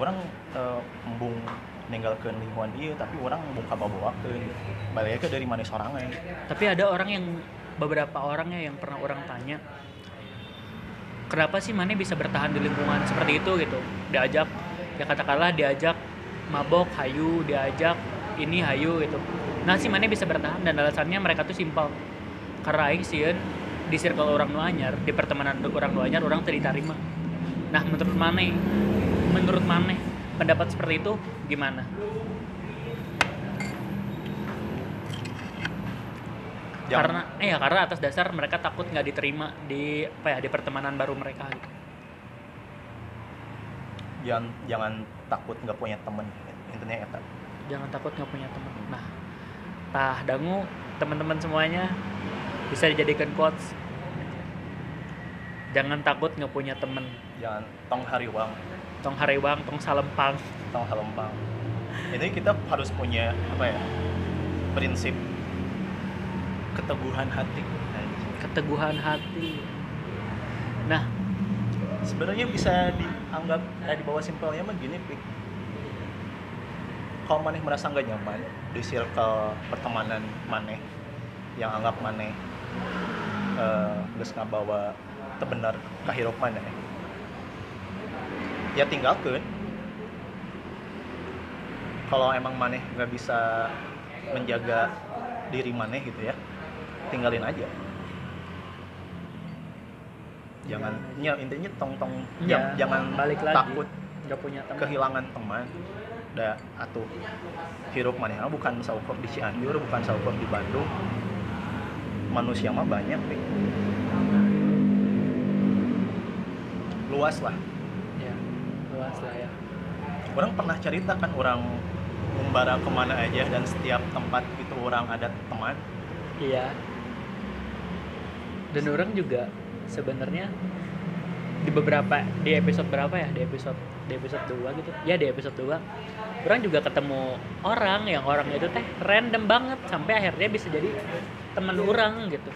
Orang eh, embung ninggalkan lingkungan dia tapi orang embung kabawa ke balik ke dari mana sorangan Tapi ada orang yang beberapa orangnya yang pernah orang tanya, kenapa sih Mane bisa bertahan di lingkungan seperti itu gitu? Diajak, ya katakanlah diajak mabok, hayu, diajak ini hayu gitu. Nah si Mane bisa bertahan dan alasannya mereka tuh simpel. Karena aing sieun di circle orang nu anyar, di pertemanan orang nu anyar orang ditarima. Nah menurut Mane, menurut Mane pendapat seperti itu gimana? Jangan- karena eh ya karena atas dasar mereka takut nggak diterima di apa ya di pertemanan baru mereka gitu. jangan jangan takut nggak punya temen intinya eta jangan takut nggak punya teman nah tah dangu teman-teman semuanya bisa dijadikan quotes. Jangan takut nggak punya temen. Jangan tong hariwang tong harewang tong salempang. Tong halempang ini kita harus punya apa ya prinsip keteguhan hati. Keteguhan hati. Nah. Sebenarnya bisa dianggap eh, di bawah simpelnya mah gini pik. Kalau maneh merasa nggak nyaman di circle pertemanan maneh yang anggap maneh eh geus ngabawa tebenar kahirup maneh ya tinggalkan kalau emang maneh nggak bisa menjaga diri maneh gitu ya tinggalin aja. Jangan ya intinya tong tong Ya, jang- jangan balik lagi. takut nggak punya teman. kehilangan teman. Da atuh. Hirup maneh bukan saukur di Cianjur bukan saukur di Bandung. Manusia mah banyak Pik. luas lah ya luas lah ya. Orang pernah cerita kan orang membara ke mana aja dan setiap tempat itu orang ada teman? Iya. Dan orang juga sebenarnya di beberapa di episode berapa ya? Di episode di episode 2 gitu. Ya di episode 2. Orang juga ketemu orang yang orang itu teh random banget sampai akhirnya bisa jadi teman orang gitu.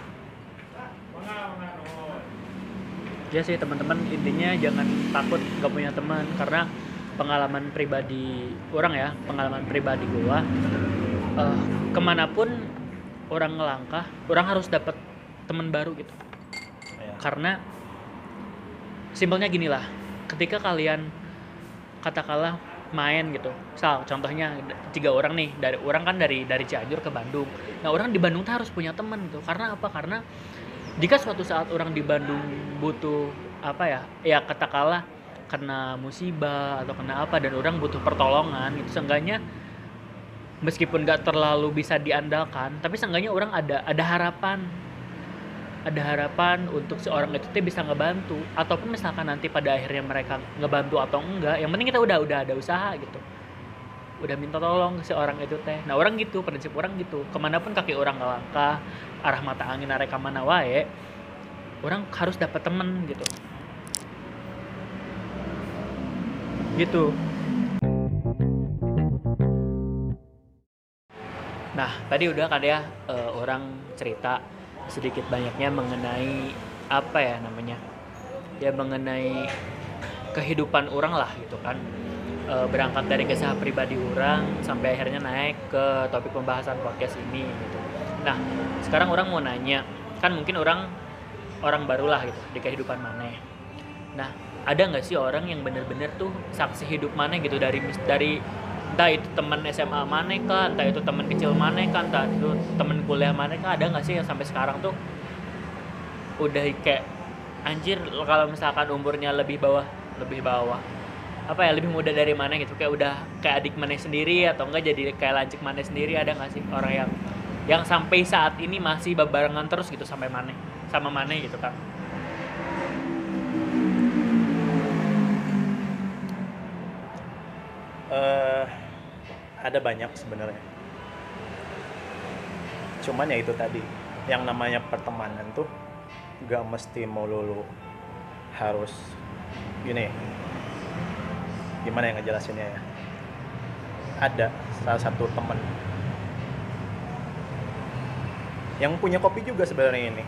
Ya sih teman-teman intinya jangan takut gak punya teman karena pengalaman pribadi orang ya pengalaman pribadi gua eh, ke mana pun orang ngelangkah orang harus dapat teman baru gitu. Ya. karena simpelnya gini lah ketika kalian katakanlah main gitu misal contohnya tiga orang nih dari orang kan dari dari Cianjur ke Bandung. Nah orang di Bandung tuh harus punya teman gitu. Karena apa? Karena jika suatu saat orang di Bandung butuh apa ya ya katakanlah kena musibah atau kena apa dan orang butuh pertolongan gitu seenggaknya meskipun gak terlalu bisa diandalkan tapi seenggaknya orang ada ada harapan ada harapan untuk seorang itu teh bisa ngebantu ataupun misalkan nanti pada akhirnya mereka ngebantu atau enggak yang penting kita udah udah ada usaha gitu. Udah minta tolong ke seorang itu teh. Nah orang gitu prinsip orang gitu. Ke mana pun kaki orang ngelangkah arah mata angin arah mana wae orang harus dapat temen gitu. Gitu. Nah tadi udah kan ya eh, orang cerita sedikit banyaknya mengenai apa ya namanya ya mengenai kehidupan orang lah gitu kan. E, berangkat dari kisah pribadi orang sampai akhirnya naik ke topik pembahasan podcast ini gitu. Nah sekarang orang mau nanya kan mungkin orang orang barulah gitu di kehidupan mana nah ada nggak sih orang yang bener-bener tuh saksi hidup mana gitu dari dari entah itu teman SMA mana kah entah itu teman kecil mana kah entah itu teman kuliah mana kah ada nggak sih yang sampai sekarang tuh udah kayak anjir kalau misalkan umurnya lebih bawah lebih bawah apa ya lebih muda dari mana gitu kayak udah kayak adik mana sendiri atau enggak jadi kayak lancik mana sendiri ada nggak sih orang yang yang sampai saat ini masih barengan terus gitu sampai mana sama mana gitu kan Eh, ada banyak sebenarnya. Cuman ya itu tadi yang namanya pertemanan tuh gak mesti melulu harus gini. Gimana yang ngejelasinnya ya? Ada salah satu temen yang punya kopi juga sebenarnya ini.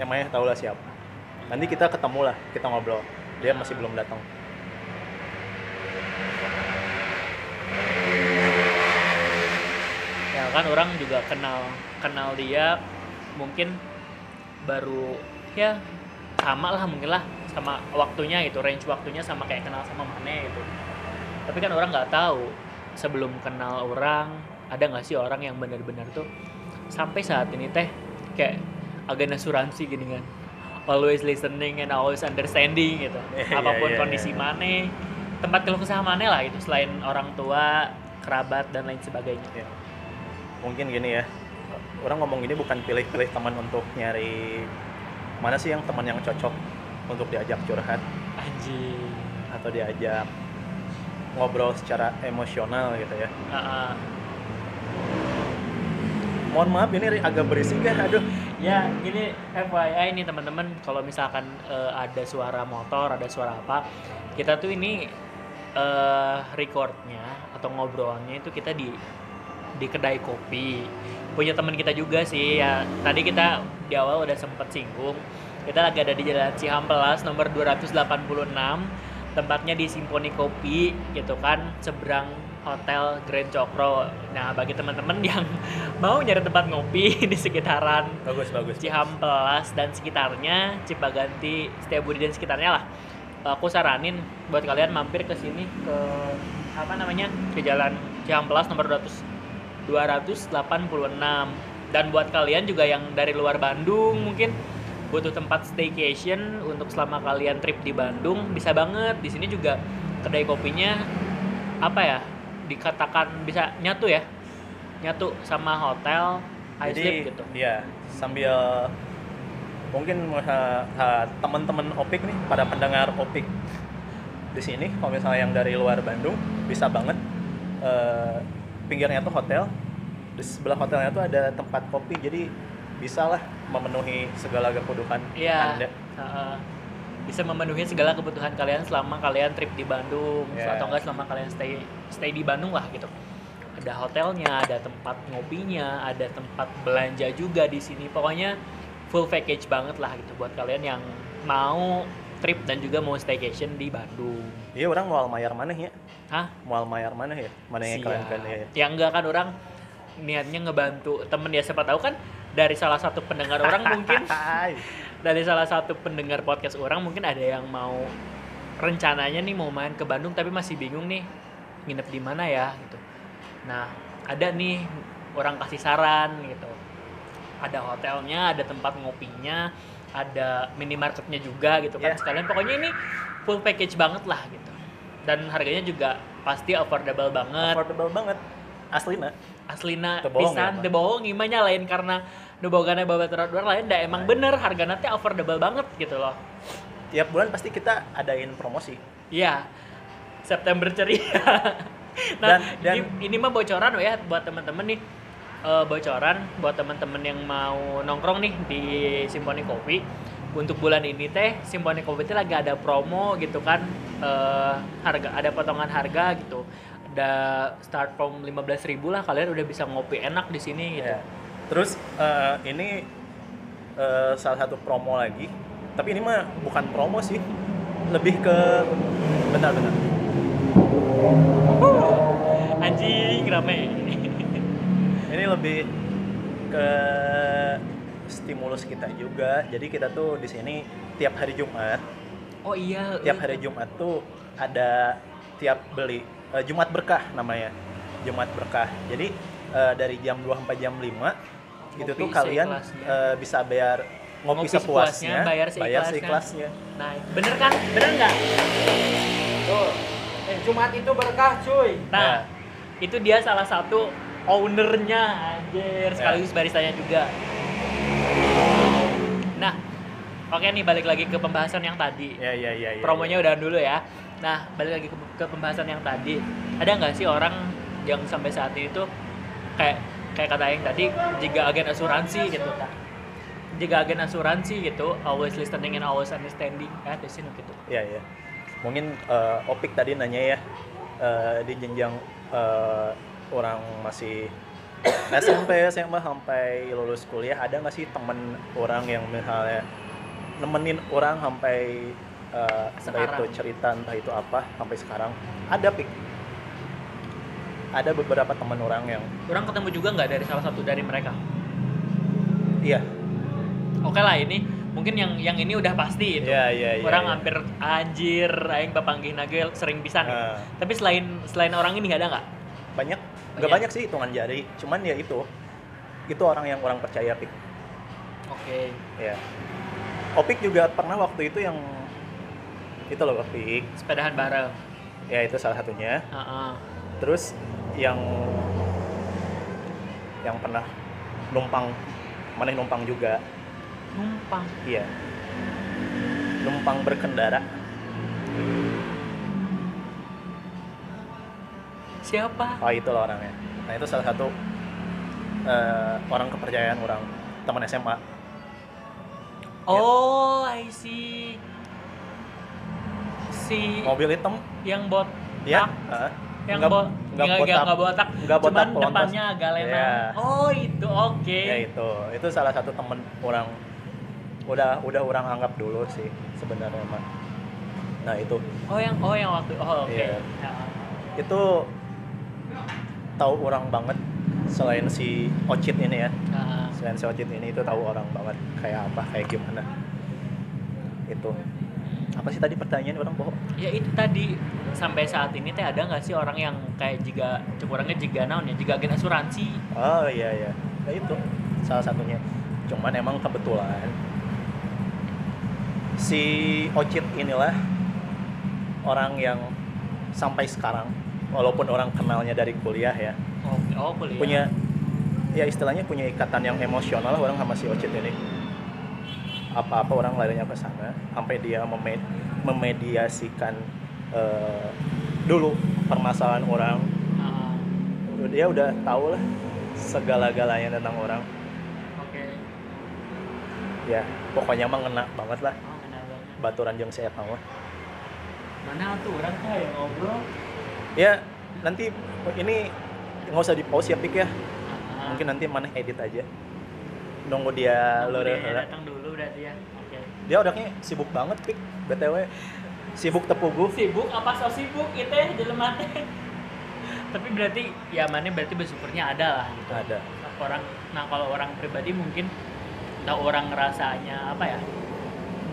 Yang mainnya tau lah siapa nanti kita ketemu lah kita ngobrol. Dia masih belum datang ya kan orang juga kenal kenal dia mungkin baru ya sama lah mungkin lah sama waktunya itu range waktunya sama kayak kenal sama Mane gitu tapi kan orang nggak tahu sebelum kenal orang ada nggak sih orang yang benar-benar tuh sampai saat ini teh kayak agen asuransi gini kan always listening and always understanding gitu Iya, apa pun iya, kondisi iya. Mane tempat keluh kesah Mane lah itu selain orang tua kerabat dan lain sebagainya Ya. Mungkin gini ya. Orang ngomong gini bukan pilih-pilih teman untuk nyari mana sih yang teman yang cocok untuk diajak curhat anjing. atau diajak ngobrol secara emosional gitu ya. Ah, ah. mohon maaf ini agak berisik kan aduh. Ya ini FYI nih teman-teman. Kalau misalkan eh, ada suara motor ada suara apa kita tuh ini eh, recordnya atau ngobrolnya itu kita di di kedai kopi punya teman kita juga sih ya tadi kita di awal udah sempet singgung kita lagi ada di Jalan Cihampelas nomor 286 tempatnya di Simponi Kopi gitu kan seberang Hotel Grand Cokro nah bagi teman-teman yang mau nyari tempat ngopi di sekitaran bagus bagus Cihampelas dan sekitarnya, Cipaganti, Setiabudi dan sekitarnya lah. Aku saranin buat kalian mampir ke sini ke apa namanya? ke Jalan Cihampelas nomor 200 286. Dan buat kalian juga yang dari luar Bandung mungkin butuh tempat staycation untuk selama kalian trip di Bandung bisa banget. Di sini juga kedai kopinya apa ya? dikatakan bisa nyatu ya. Nyatu sama hotel high jadi sleep gitu. ya sambil mungkin uh, uh, teman-teman opik nih pada pendengar opik di sini kalau misalnya yang dari luar Bandung bisa banget uh, pinggirnya tuh hotel di sebelah hotelnya tuh ada tempat kopi jadi bisa lah memenuhi segala kebutuhan Iya. anda uh, bisa memenuhi segala kebutuhan kalian selama kalian trip di Bandung Iya. atau enggak selama kalian stay stay di Bandung lah gitu. Ada hotelnya, ada tempat ngopinya, ada tempat belanja juga di sini. Pokoknya full package banget lah gitu buat kalian yang mau trip dan juga mau staycation di Bandung. iya orang mau mayar mana ya? Hah? mau mayar mana ya? Mana yang kalian kan ya? Yang enggak kan orang niatnya ngebantu temen. Ya siapa tahu kan dari salah satu pendengar orang mungkin dari salah satu pendengar podcast orang mungkin ada yang mau rencananya nih mau main ke Bandung tapi masih bingung nih nginep di mana ya gitu. Nah ada nih orang kasih saran gitu. Ada hotelnya ada tempat ngopinya ada minimarketnya juga gitu kan Yeah. sekalian. Pokoknya ini full package banget lah gitu. Dan harganya juga pasti affordable banget. Affordable banget. Aslina aslina pisan ya, bohong imanya lain karena nu bogana babat luar lain. Da emang bener hargana teh affordable banget gitu loh. Tiap bulan pasti kita adain promosi. Iya. September ceria. Nah Dan- dan- ini, ini mah bocoran ya buat teman-teman nih Eh, bocoran buat teman-teman yang mau nongkrong nih di Simponi Kopi untuk bulan ini teh Simponi Kopi teh lagi ada promo gitu kan Eh, harga ada potongan harga gitu ada start from 15.000 lah kalian udah bisa ngopi enak di sini gitu Ya. Terus eh, ini eh, salah satu promo lagi. Tapi ini mah bukan promo sih. Lebih ke benar-benar. anjing rame Ini lebih ke stimulus kita juga. Jadi kita tuh di sini tiap hari Jumat, oh iya tiap hari Jumat tuh ada tiap beli eh, Jumat berkah namanya. Jumat berkah. Jadi eh, dari jam 2 sampai jam 5 itu Ngopi tuh kalian seikhlasnya. eh, bisa bayar ngopi, Ngopi sepuasnya, sepuasnya, bayar bayar seikhlasnya. seikhlasnya. nah bener kan bener nggak Tuh. Eh, Jumat itu berkah, cuy. Nah, itu dia salah satu ownernya anjir, sekaligus baristanya juga. Nah, oke nih balik lagi ke pembahasan yang tadi. Ya ya ya. ya Promonya udah dulu ya. Nah, balik lagi ke, ke pembahasan yang tadi. Ada nggak sih orang yang sampai saat ini tuh kayak kayak kata yang tadi jika agen asuransi gitu kan. Jika agen asuransi gitu, always listening and always understanding ya di sini gitu. Ya ya. Mungkin eh, Opik tadi nanya ya eh, di jenjang eh, orang masih SMP, SMA sampai lulus kuliah ada nggak sih temen orang yang misalnya nemenin orang sampai eh, entah itu cerita entah itu apa sampai sekarang ada pik ada beberapa teman orang yang Orang ketemu juga nggak dari salah satu dari mereka? iya Oke lah ini mungkin yang yang ini udah pasti itu. iya iya iya orang iya. hampir anjir aing bapanggih nage sering pisan gitu. Nah, Tapi selain selain orang ini nggak ada nggak? Banyak nggak Banyak. sih hitungan jari cuman ya itu itu orang yang orang percaya pik Oke. Ya. Opik juga pernah waktu itu yang itu loh Opik. Sepedahan bareng. Ya itu salah satunya. Heeh. Terus yang yang pernah numpang mana numpang juga. Numpang. Iya. Numpang berkendara. Siapa? Oh itu loh orangnya. Nah itu salah satu eh, orang kepercayaan orang teman SMA. Oh, I see. Si Mobil hitam. yang bot Ya. Heeh. yang Nggak- bot nggak botak. nggak botak, Nggak botak, cuman pelontos. depannya agak lenang. Iya. Oh, itu oke. ya itu itu salah satu temen orang udah udah orang anggap dulu sih sebenarnya mah nah itu Oh, yang oh yang waktu oh oke. Iya. Ya. itu tahu orang banget selain si Ocit ini ya. Nah, selain si Ocit ini itu tahu orang banget kayak apa kayak gimana. Itu. Apa sih tadi pertanyaan orang bohong. Ya itu tadi. Sampai saat ini teh ada nggak sih orang yang kayak jika orangnya jika naon ya? Jika agen asuransi. Oh iya iya. Nah, itu. Salah satunya. Cuman emang kebetulan si Ocit inilah orang yang sampai sekarang walaupun orang kenalnya dari kuliah ya. Oh, oh kuliah. Punya ya istilahnya punya ikatan yang emosional lah orang sama si Ocit ini. Apa-apa orang larinya ke sana sampai dia meme- memediasikan eh, dulu permasalahan orang. Ah, dia udah tahu lah segala-galanya tentang orang. Oke. Ya pokoknya mah ngena banget lah. Oh benar banget. Baturan jeung saya tahu mana tuh orang yang ngobrol ya nanti ini nggak usah di pause ya pik ya. Mungkin nanti mana edit aja. Nunggu dia dia datang dulu berarti ya. Dia orangnya sibuk banget pik btw sibuk tepugu sibuk apa so sibuk itu ya jelema teh tapi berarti ya mana berarti bersyukurnya ada lah gitu. Ada. Nah, orang nah kalau orang pribadi mungkin entah orang ngerasanya apa ya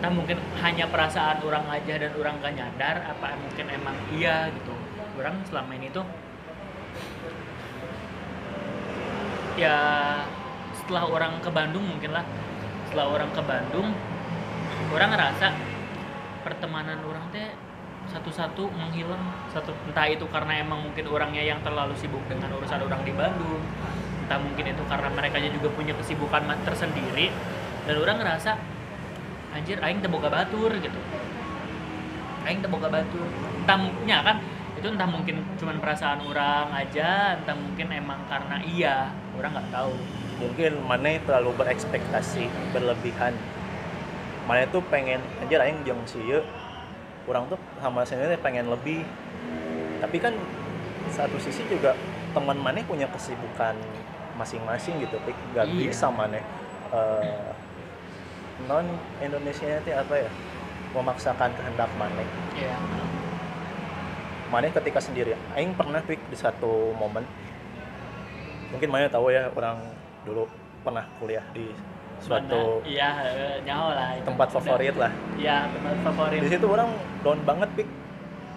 entah mungkin hanya perasaan orang aja dan orang gak nyadar apa mungkin emang iya gitu orang selama ini tuh. Ya setelah orang ke Bandung mungkin lah. Setelah orang ke Bandung orang ngerasa pertemanan orang teh satu-satu menghilang. Satu entah itu karena emang mungkin orangnya yang terlalu sibuk dengan urusan orang di Bandung entah mungkin itu karena mereka juga punya kesibukan tersendiri dan orang ngerasa anjir aing teu boga batur gitu. Aing teu boga batur. Entah mungkin ya kan itu entah mungkin cuman perasaan orang aja entah mungkin emang karena iya orang nggak tahu. Mungkin mana terlalu berekspektasi berlebihan. Mana tuh pengen anjir aing jeung si ieu orang tuh sama sendiri pengen lebih. Tapi kan satu sisi juga teman mana punya kesibukan masing-masing gitu Pik. gak Iya. bisa mana eh, non Indonesia itu apa ya memaksakan kehendak mana. Ya mana ketika sendiri aing pernah pik di satu momen. Mungkin mana tahu ya orang dulu pernah kuliah di suatu iya eh, nyaho lah itu. tempat favorit lah. Iya tempat favorit. Di situ orang down banget pik.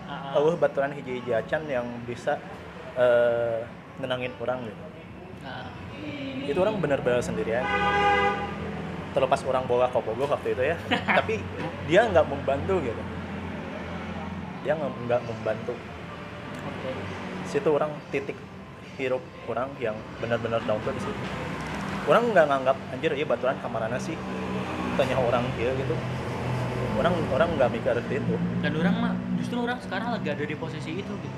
Ah, ah. eueuh baturan hiji-hiji acan yang bisa eh, nenangin orang gitu. Ah. itu orang benar-benar sendirian terlepas orang bawa kopogo waktu itu ya. Tapi dia nggak membantu gitu dia nggak membantu Oke. situ orang titik hirup orang yang benar-benar down tuh di situ. Orang nggak nganggap anjir iya baturan kamarana sih. Tanya orang dia gitu. Orang orang nggak mikir itu dan orang mah justru orang sekarang lagi ada di posisi itu gitu.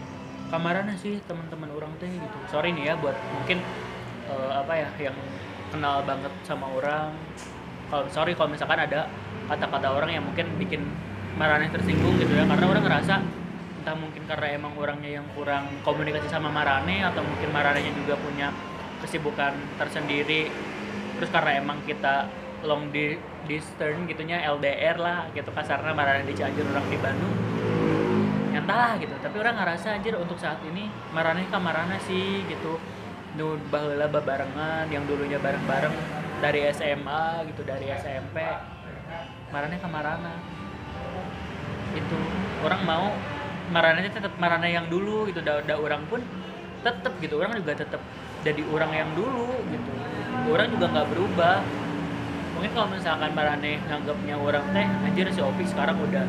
Kamarana sih teman-teman orang teh gitu. Sorry nih ya buat mungkin eh, apa ya yang kenal banget sama orang. Kalau sorry kalau misalkan ada kata-kata orang yang mungkin bikin Marane tersinggung gitu ya karena orang ngerasa entah mungkin karena emang orangnya yang kurang komunikasi sama Marane atau mungkin Maranenya juga punya kesibukan tersendiri. Terus karena emang kita long di distance gitunya LDR lah gitu kasarnya Marane di Cianjur orang di Bandung entahlah gitu. Tapi orang ngerasa anjir untuk saat ini Marane ka Marana sih gitu. Nu baheula barengan yang dulunya bareng-bareng dari SMA gitu dari SMP Marane ka Marana itu. Orang mau Marana tetap Marana yang dulu gitu. Da, da orang pun tetap gitu. Orang juga tetap jadi orang yang dulu gitu. Orang juga nggak berubah. Mungkin kalau misalkan Marane nganggapnya orang teh anjir si Opik sekarang udah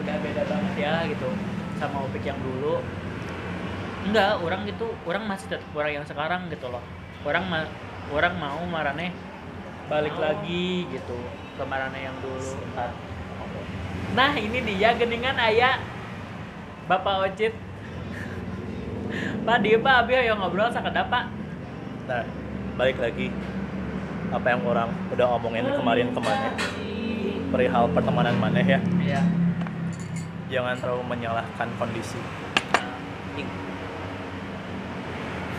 udah beda banget ya gitu sama Opik yang dulu. Enggak orang gitu orang masih tetap orang yang sekarang gitu loh. Orang ma orang mau Marane balik lagi gitu ke Marane yang dulu. Ntar Nah ini dia geningan ayah Bapak Ocit. Pak dia Pak Abi yang ngobrol sakeda Pak nah balik lagi. Apa yang orang udah omongin kemarin ke mana? Perihal pertemanan mana ya. Iya. Jangan terlalu menyalahkan kondisi.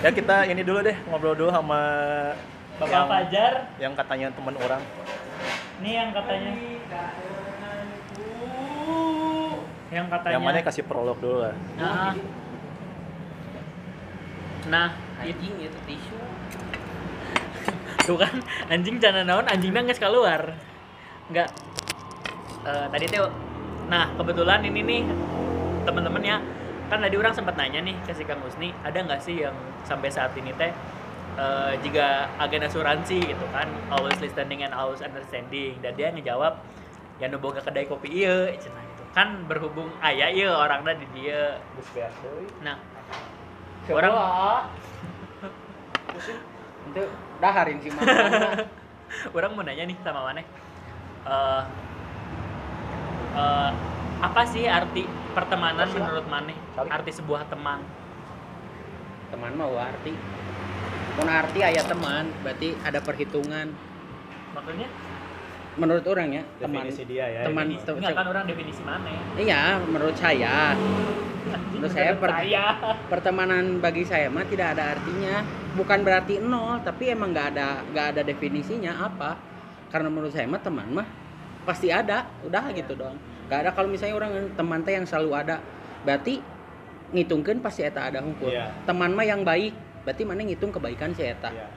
Ya kita ini dulu deh ngobrol dulu sama Bapak yang, Fajar. yang katanya teman orang. Nih yang katanya Yang katanya yang mana kasih prolog dulu lah. Nah, nah anjing itu tisu. Tuh kan anjing cana naon anjingnya nggak keluar. Nggak. Eh, tadi tuh nah kebetulan ini nih teman-teman ya kan tadi orang sempat nanya nih ke si Kang Usni ada nggak sih yang sampai saat ini teh eh, jika agen asuransi gitu kan always listening and always understanding dan dia ngejawab ya nu boga kedai kopi iya cenah gitu. Kan berhubung ayah iya orangnya di dia. Nah. Orang itu daharin si mama. Orang mau nanya nih sama Maneh Eh, eh, apa sih arti pertemanan Apa sih, menurut Maneh? Kali. arti sebuah teman. Teman mah arti. Mun arti ayat teman berarti ada perhitungan. Maksudnya menurut orang ya teman definisi dia ya teman ini. te- enggak kan orang definisi Maneh iya menurut saya. Menurut saya per- pertemanan bagi saya mah tidak ada artinya. Bukan berarti nol tapi emang nggak ada nggak ada definisinya apa. Karena menurut saya mah teman mah pasti ada udah gitu doang. Nggak ada kalau misalnya orang teman teh yang selalu ada berarti ngitungkan pasti eta ada hukum. Iya. teman mah yang baik berarti mana ngitung kebaikan si eta. Iya.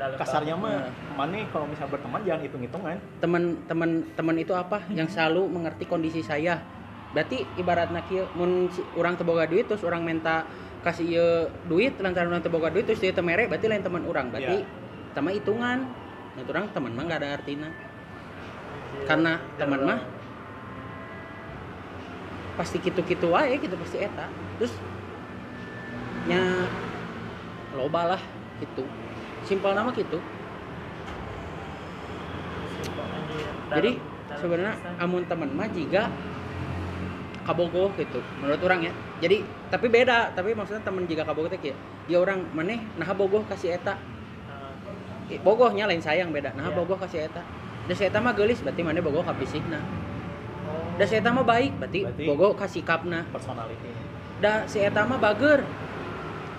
Dalam kasarnya mah Nah. mana kalau misalnya berteman jangan hitung-hitungan. Teman-teman teman itu apa? Yang selalu mengerti kondisi saya. Berarti ibaratnya kieu mun si- urang teu boga duit terus orang minta kasih ieu duit lantaran urang teu boga duit terus dia teu mere berarti lain teman orang berarti sama hitungan. Nah orang teman mah gak ada artinya. Karena teman mah pasti gitu-gitu wae gitu pasti eta. Terus nya loba lah gitu simpel nama gitu jadi sebenarnya amun teman mah jika kabogoh gitu menurut orang ya. Jadi tapi beda tapi maksudnya teman jika kabogoh teh dia orang maneh nah bogoh kasih eta. I- bogohnya lain sayang beda nah bogoh kasih eta. Da si eta mah geulis berarti maneh bogoh ka fisikna da si eta mah baik berarti, Berarti- bogoh ka sikapna. personality. Da si eta mah bager.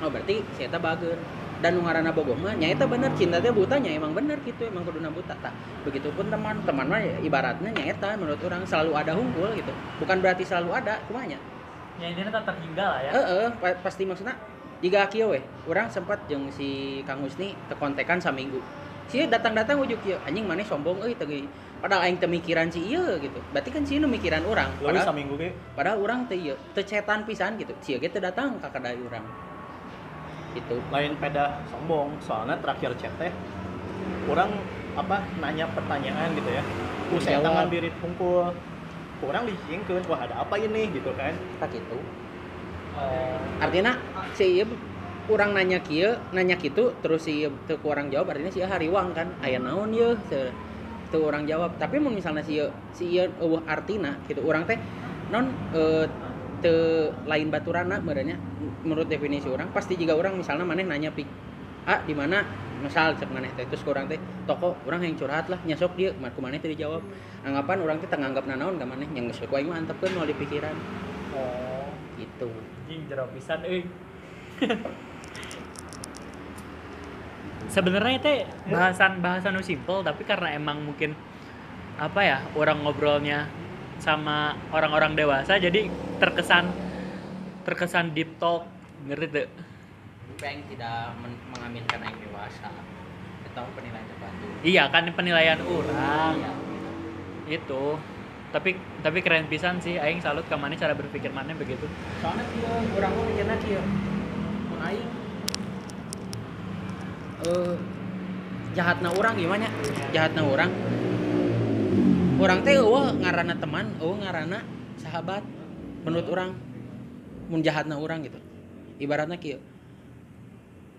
Oh berarti si eta bager dan ngaranna bogoh mah nya eta bener cinta teh buta nya emang bener gitu emang kuduna buta tak begitupun teman teman mah ya ibaratnya nya eta menurut orang selalu ada hungkul gitu. Bukan berarti selalu ada kumanya ya intinya tak terhingga lah ya. Heeh pa- pasti maksudnya jika kieu we orang sempat jeung si Kang Husni tekontekan saminggu. Si datang-datang ujuk kieu anjing maneh sombong euy teu geuy. padahal aing teu mikiran si ieu gitu. Berarti kan si nu mikiran orang padahal saminggu ge? padahal orang teu ieu teu cetan pisan gitu. Si ge teu datang ka kadai urang gitu lain peda sombong. Soalnya terakhir chat teh orang apa nanya pertanyaan gitu ya. Dijawab. tangan birit hungkul kurang disingkeun wah ada apa ini? Gitu kan. Tak gitu. Oh artinya si kurang nanya kieu nanya kitu terus si ieu teu kurang jawab artinya si hariwang kan. Aya naon ye teu teu orang jawab. Tapi mun misalnya si si eueuh artina gitu orang teh non eh, teu lain baturana merenya menurut definisi orang pasti jika orang misalnya maneh nanya pik ah di mana? Misal cek maneh teh terus orang teh toko orang yang curhat lah nyasok dia mar ku maneh teh dijawab. Anggapan orang teh tenganggap nanaon ka maneh yang geus ku aing mah antepkeun moal di pikiran. Oh. Gitu. Anjing jero pisan euy. Sebenarnya teh bahasan bahasan simple tapi karena emang mungkin apa ya orang ngobrolnya sama orang-orang dewasa jadi terkesan terkesan deep talk ngerti tuh aing tidak men- mengaminkan aing dewasa. Itu penilaian terbantu. iya kan penilaian orang Iya. itu tapi tapi keren pisan sih aing salut ke mana cara berpikir mana begitu Soalnya dia orang mau mikirna kieu. Mun aing eh jahatna orang gimana? Jahatna orang. Orang teh eueuh ngaranna teman, eueuh ngaranna sahabat. Menurut orang mun jahatna orang gitu. Ibaratnya kieu.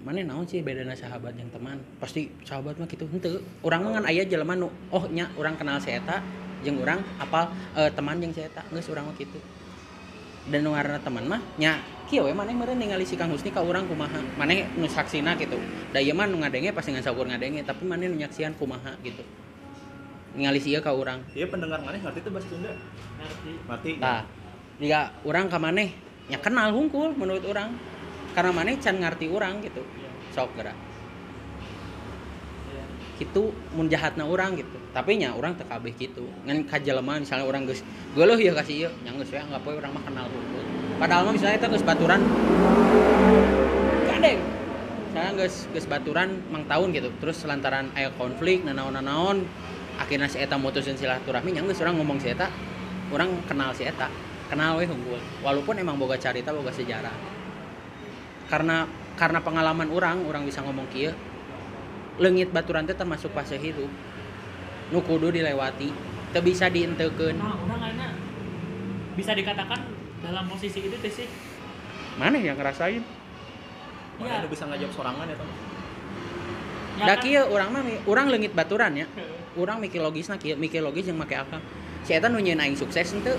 Mana naon sih bedana sahabat yang teman? Pasti sahabat mah gitu henteu. Urang mah ngan aya jelema nu oh nya urang kenal si eta jeung urang apal eh, teman jeung si eta. Geus urang mah kitu. Dan nu teman mah nya kieu we maneh meureun ningali si Kang Husni ka urang kumaha. Maneh nu saksina gitu. Da ieu mah nu ngadenge pasti ngan saukur tapi maneh nu nyaksian kumaha gitu. Ningali si ieu ka urang. dia pendengar mana ngerti tuh bahasa Sunda ngerti ngerti Tah, jika orang ka maneh nya kenal hungkul menurut orang. Karena maneh can ngarti orang gitu. Sok geura. Kitu mun jahatna orang gitu. Tapi nya orang teu kabeh gitu. Ngan ka jelema misalnya orang geus geuleuh ya kasih ieu, nya geus we anggap we urang mah kenal hungkul. Padahal mah misalnya eta geus baturan gandeng. Misalnya geus geus baturan mang tahun gitu. Terus lantaran aya konflik nanaon-nanaon akhirnya si eta mutusin silaturahmi nya geus urang ngomong si eta orang kenal si eta. Kenal we unggul. Walaupun emang boga carita boga sejarah. Karena karena pengalaman orang orang bisa ngomong kieu. Leungit baturan teh termasuk fase hidup. Nu kudu dilewati. Teu bisa dienteukeun. Nah orang lainnya bisa dikatakan dalam posisi itu teh sih. Mana yang ngerasain? Mana Iya. lu bisa ngajak sorangan ya teman Ya da kan? kieu urang mah urang leungit baturan ya urang mikir logisna kieu mikir logis yang make akal. Si eta nu nyieun aing sukses henteu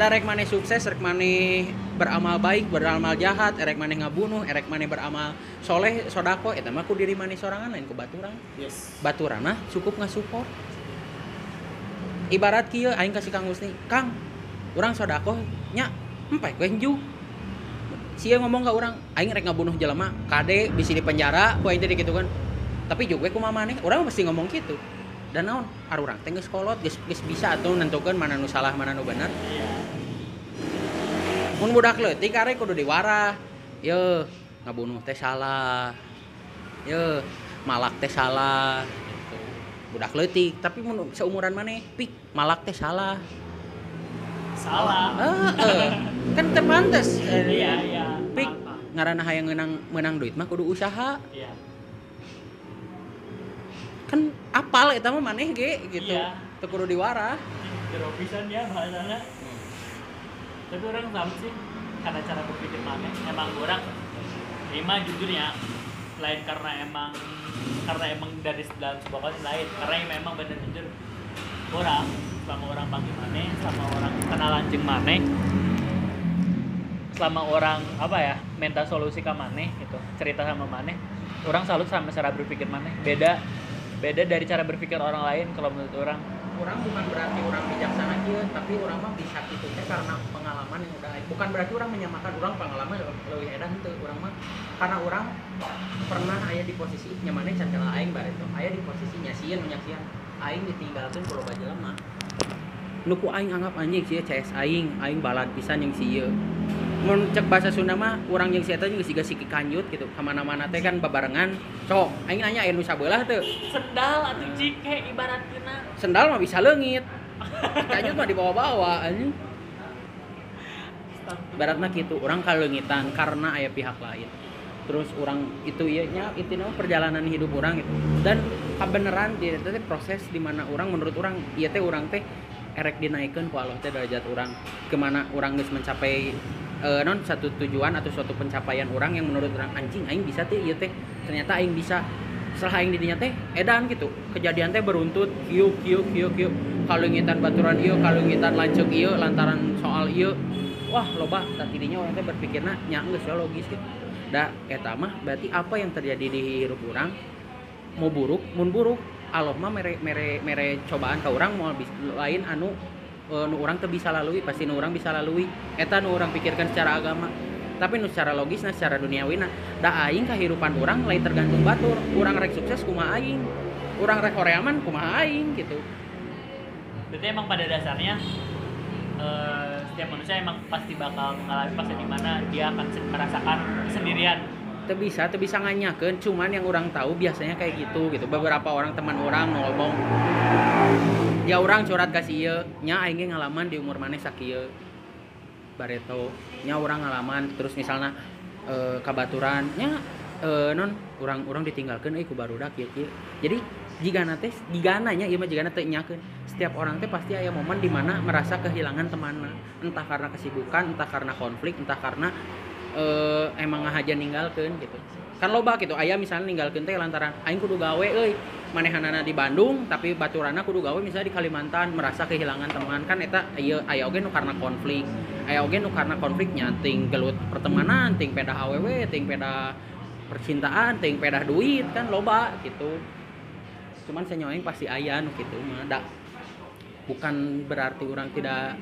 da rek maneh sukses rek maneh beramal baik beramal jahat erek maneh ngabunuh erek maneh beramal soleh sodako eta mah ku diri maneh sorangan lain ku baturan. Yes. Baturan mah cukup ngasupport ibarat kieu aing kasih Kang Husni Kang urang sodako nya empai kue juk sia ngomong ke orang aing rek ngabunuh jelema kade bisa di penjara ku aing teh gitu kan tapi juga ku maneh orang pasti ngomong gitu. Dan naon? Arurang teh geus kolot geus geus bisa atuh nentukeun mana nu salah mana nu bener. Iya. mun budak leutik arek kudu diwarah. Ye ngabunuh teh salah. Ye malak teh salah. Gitu. budak leutik tapi mun seumuran mana pik malak teh salah. Salah. Ah, eh. kan teu pantes iya iya. Pik Apa? ngaranna hayang menang menang duit mah kudu usaha. Iya kan apal eta mah maneh ge gitu. Iya. teu kudu diwarah jero pisan ya bahasana tapi orang sama sih karena cara berpikir mana emang orang lima jujur ya lain karena emang karena emang dari dalam sebuah kondisi lain. Karena emang, emang bener jujur. Orang selama orang panggil mana selama orang kenalan jeng mana selama orang apa ya minta solusi ke mana gitu cerita sama mana orang salut sama cara berpikir mana beda beda dari cara berpikir orang lain kalau menurut orang. Orang bukan berarti orang bijaksana kieu tapi orang mah bisa gitu teh karena pengalaman yang udah bukan berarti orang menyamakan orang pengalaman lebih edan teu orang mah. Karena orang pernah aya di posisi nyamannya can kenal aing bare itu aya di posisi nyasieun nyasieun aing ditinggalkeun ku loba jelema nu ku aing anggap anjing sih CS aing aing balad pisan yang sieu mun cek bahasa Sunda mah urang yang si eta juga siga siki kanjut gitu. Ke mana-mana teh kan babarengan. Sok aing nanya aya nu sabelah teu. Sendal atau jike ibaratnya sendal mah bisa leungit. Kanjut mah dibawa-bawa anjing. Baratna gitu orang kalengitan karena aya pihak lain. Terus orang itu iya nya itu nama perjalanan hidup orang gitu. Dan kebenaran di itu teh proses di mana orang menurut orang iya teh orang teh erek dinaikkan ku Allah teh derajat orang ke mana orang geus mencapai eh, non satu tujuan atau suatu pencapaian orang yang menurut orang anjing aing bisa teh iya teh. Ternyata aing bisa. Setelah aing didinya teh edan gitu. Kejadian teh beruntut kieu kieu kieu kieu. Kalungitan baturan ieu kalungitan lancuk ieu lantaran soal ieu. Wah loba tadi dinya orang teh berpikirna nya geus logis gitu da eta mah berarti apa yang terjadi di hidup orang mau buruk mun buruk Allah mah mere mere mere cobaan ke orang mau lain anu eh, nu orang teu bisa lalui pasti nu orang bisa lalui. Eta nu orang pikirkan secara agama. Tapi nu secara logis nah secara duniawi nah da aing kehidupan orang lain tergantung batur. Orang rek sukses kumaha aing? Orang rek horeaman kumaha aing gitu. Berarti emang pada dasarnya eh, setiap manusia emang pasti bakal mengalami fase di mana dia akan merasakan kesendirian bisa teu bisa nganyakeun cuman yang orang tahu biasanya kayak gitu gitu. Beberapa orang teman orang ngomong ya orang curhat ka si ieu nya aing ngalaman di umur maneh sakieu bareto nya orang ngalaman. Terus misalnya eh, kabaturan nya eh, non orang orang ditinggalkan euy ku barudak jadi jika nanti jika nanya iya mah jika nanti nyakeun. Setiap orang teh pasti ada momen di mana merasa kehilangan temanna entah karena kesibukan entah karena konflik entah karena eh, emang ngahaja ninggalkeun gitu. Kan loba gitu aya misalnya ninggalkeun teh lantaran aing kudu gawe euy. Manehanana di Bandung tapi baturana kudu gawe misalnya di Kalimantan merasa kehilangan teman. Kan eta aya aya oge nu karena konflik. Aya oge nu karena konflik nyating gelut pertemanan ting peda awewe ting peda percintaan ting peda duit kan loba gitu. Cuman saya pasti aya nu gitu mah bukan berarti orang tidak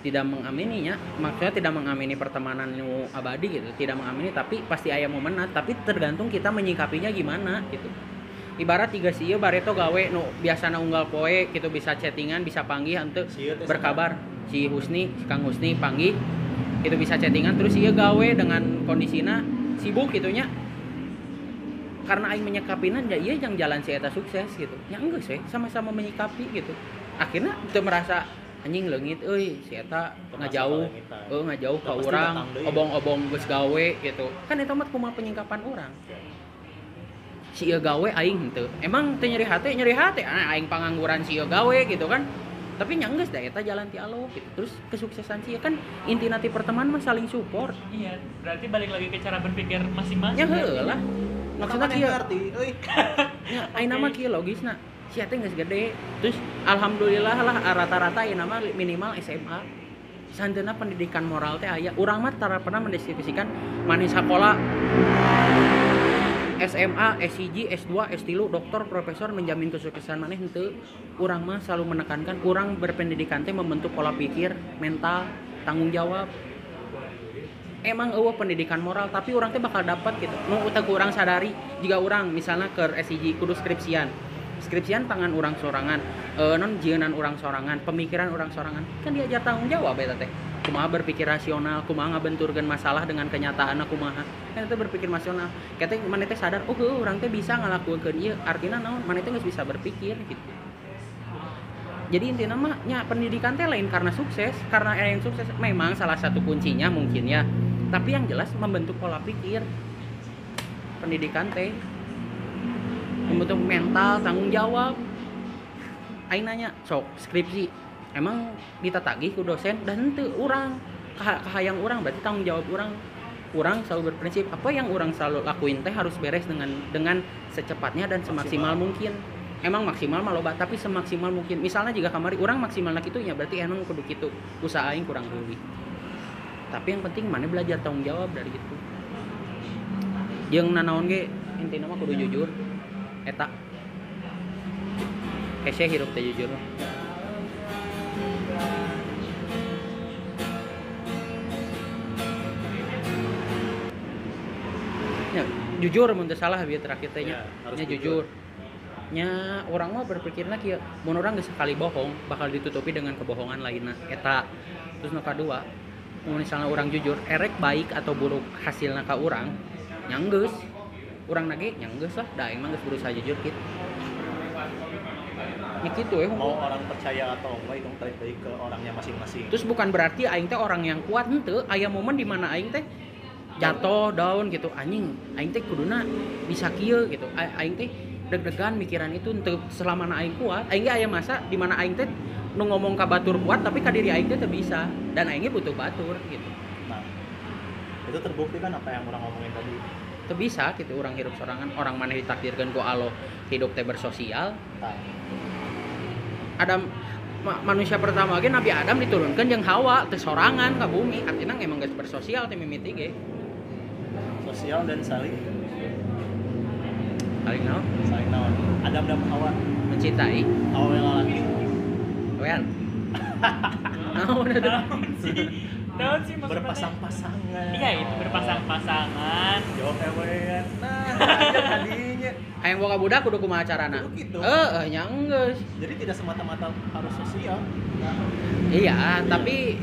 tidak mengamininya maksudnya tidak mengamini pertemanan abadi gitu tidak mengamini tapi pasti aya momenna tapi tergantung kita menyikapinya gimana gitu. Ibarat tiga sih bareto gawe nu biasana unggal poe gitu bisa chattingan bisa panggih untuk berkabar. Si Husni si Kang Husni panggih itu bisa chattingan terus iya gawe dengan kondisinya sibuk gitunya. Karena aing menyikapinan ya iya yang jalan si eta sukses gitu. Ya enggak sih sama-sama menyikapi gitu. Akhirnya itu merasa anjing leungit euy si eta ngajauh eh ngajauh ka urang obong-obong geus gawe gitu. Kan eta mah kumaha penyingkapan orang si ieu gawe aing henteu emang teu nyeri hate nyeri hate. Ah, aing pangangguran si ieu gawe gitu kan. Tapi nya geus da eta jalan ti Allah gitu. Terus kesuksesan sih kan inti nanti pertemanan mah saling support. Iya berarti balik lagi ke cara berpikir masing-masing nya heuh lah. Maksudnya kieu ngerti euy. Ya, ayeuna mah kieu logisna. Si teh geus gede. Terus alhamdulillah lah rata-rata ayeuna mah minimal SMA. Santeuna pendidikan moral teh aya. Urang mah tara pernah mendeskripsikan manis sekolah SMA, SIG, S2, S3, doktor, profesor menjamin kesuksesan maneh henteu. Urang mah selalu menekankan urang berpendidikan teh membentuk pola pikir, mental, tanggung jawab. Emang eueuh pendidikan moral tapi orang teh bakal dapat gitu. Nu utak urang sadari jika orang misalnya ke SIG kudu skripsian. Skripsian tangan orang sorangan eh, non jienan orang sorangan pemikiran orang sorangan kan diajar tanggung jawab ya teh. Kumaha berpikir rasional kumaha ngabenturkeun masalah dengan kenyataan kumaha. Kan itu berpikir rasional. Kata mana teh sadar oh heuh, orang teh bisa ngalakukeun ieu artinya naon? Mana teh geus bisa berpikir gitu. Jadi intinya mah nya pendidikan teh lain karena sukses karena yang sukses memang salah satu kuncinya mungkin ya. Tapi yang jelas membentuk pola pikir. Pendidikan teh membentuk mental tanggung jawab. Aing nanya sok skripsi emang ditatagih ku dosen? Dan itu orang kahayang orang berarti tanggung jawab orang orang selalu berprinsip apa yang orang selalu lakuin teh harus beres dengan dengan secepatnya dan semaksimal mungkin. Emang maksimal mah loba tapi semaksimal mungkin. Misalnya jika kamari orang maksimal nak itu ya berarti emang kudu gitu usaha aing kurang lebih. Tapi yang penting mana belajar tanggung jawab dari itu. Yang nanaon ge intinya mah kudu jujur eta. Hese hirup teh jujur. Mah. ya jujur mun salah biar terakhir teh nya. Ya, jujur. nya orang mah berpikirna kieu mun orang geus sekali bohong bakal ditutupi dengan kebohongan lainnya. Eta. Terus nu kadua mun misalnya orang jujur erek baik atau buruk hasilnya ka orang nyanggeus orang nage nyanggeus lah da emang geus berusaha jujur gitu ya gitu ya mau orang percaya atau enggak itu balik lagi ke orangnya masing-masing. Terus bukan berarti aing teh orang yang kuat henteu. Aya momen di mana aing teh jatuh down gitu. Anjing aing teh kuduna bisa kieu gitu. Aing teh deg-degan mikiran itu untuk selama na aing kuat. Aing ge aya masa di mana aing teh nu ngomong ka batur kuat tapi ka diri aing teh teu bisa. Dan aing ge butuh batur gitu. Nah itu terbukti kan apa yang orang ngomongin tadi teu bisa gitu. Orang hidup sorangan orang mana ditakdirkan ku Allah hidup teh bersosial? Adam ma- manusia pertama ge Nabi Adam diturunkan jeung Hawa teh sorangan ka bumi. Artinya emang geus bersosial teh mimiti ge. Sosial dan saling. Paling naon? Saling naon. Adam dan Hawa. Mencintai. Hawa yang laki Wean. Naon ada? Sih? Naon sih maksudnya? berpasang-pasangan Iya itu berpasang-pasangan. jawab ewean nah aja tadinya Hayang boga budak kudu kumaha carana? Kudu gitu. Heeh, nya geus. jadi tidak semata-mata harus sosial Iya, tapi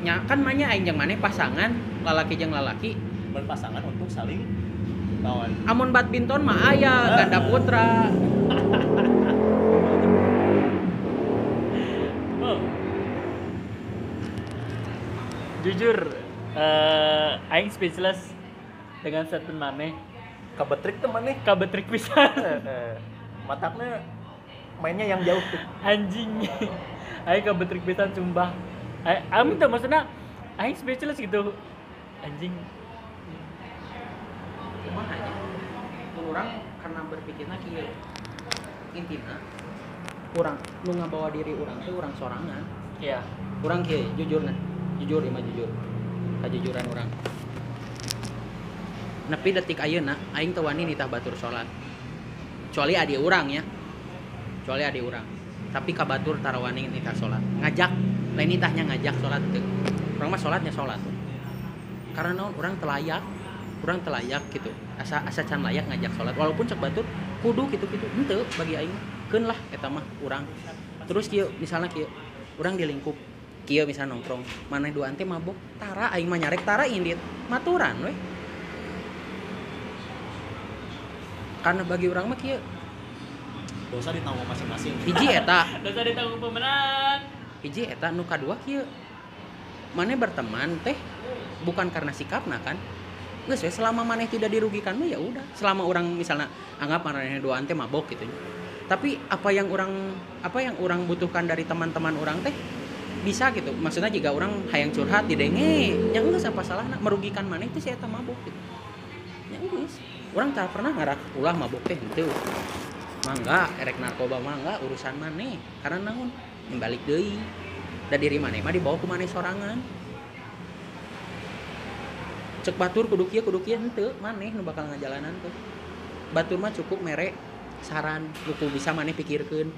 nya kan manya aing jeung maneh pasangan lalaki jeung lalaki. berpasangan untuk saling lawan Amun badminton mah aya ganda putra. Oh. Jujur, eh aing speechless dengan statement maneh. kabetrik teman nih Kabetrik pisan. mataknya mainnya yang jauh tuh Anjing. Aing kabetrik pisan sumpah. Aing tuh maksudnya aing speechless gitu. Anjing. Kumaha nya? Mun urang karena berpikirna kieu. Intina urang nu ngabawa diri urang teh urang sorangan. Iya. Urang kieu jujur nah. Jujur mah jujur. Kajujuran urang. Nepi detik ayeuna aing teu nitah batur salat. Kecuali adi urang ya. Kecuali adi urang. Tapi ka batur tara wani nitah salat. Ngajak lain nitahnya ngajak salat teu. Urang mah salatnya salat. Karena naon urang telayak kurang telayak gitu asa asa can layak ngajak sholat walaupun cek batur kudu gitu gitu ente bagi aing keun lah eta mah urang terus kieu misalnya kieu urang di lingkup kieu misalnya nongkrong. Mana dua ante mabok. Tara aing mah nyarek tara indit. Maturan weh. Karena bagi orang mah kieu dosa ditanggung masing-masing. Hiji eta. Dosa ditanggung pemenang. hiji eta nu kadua kieu mana berteman teh bukan karena sikapna kan. Geus we selama maneh tidak dirugikan mah ya udah. Selama orang misalnya anggap maneh dua ante mabok gitu. Tapi apa yang orang apa yang orang butuhkan dari teman-teman orang teh bisa gitu. Maksudnya jika orang hayang curhat di denge yang geus apa salahna merugikan maneh itu saya mabok gitu. Ya geus orang tak pernah ngarak ulah mabok teh henteu. Mangga erek narkoba mangga urusan maneh karena naon? Balik deui. Da diri maneh mah dibawa ku maneh sorangan? Cek batur kudu kieu kudu kieu henteu. Maneh nu bakal ngajalanan tuh batur mah cukup mere saran buku bisa maneh pikirkeun.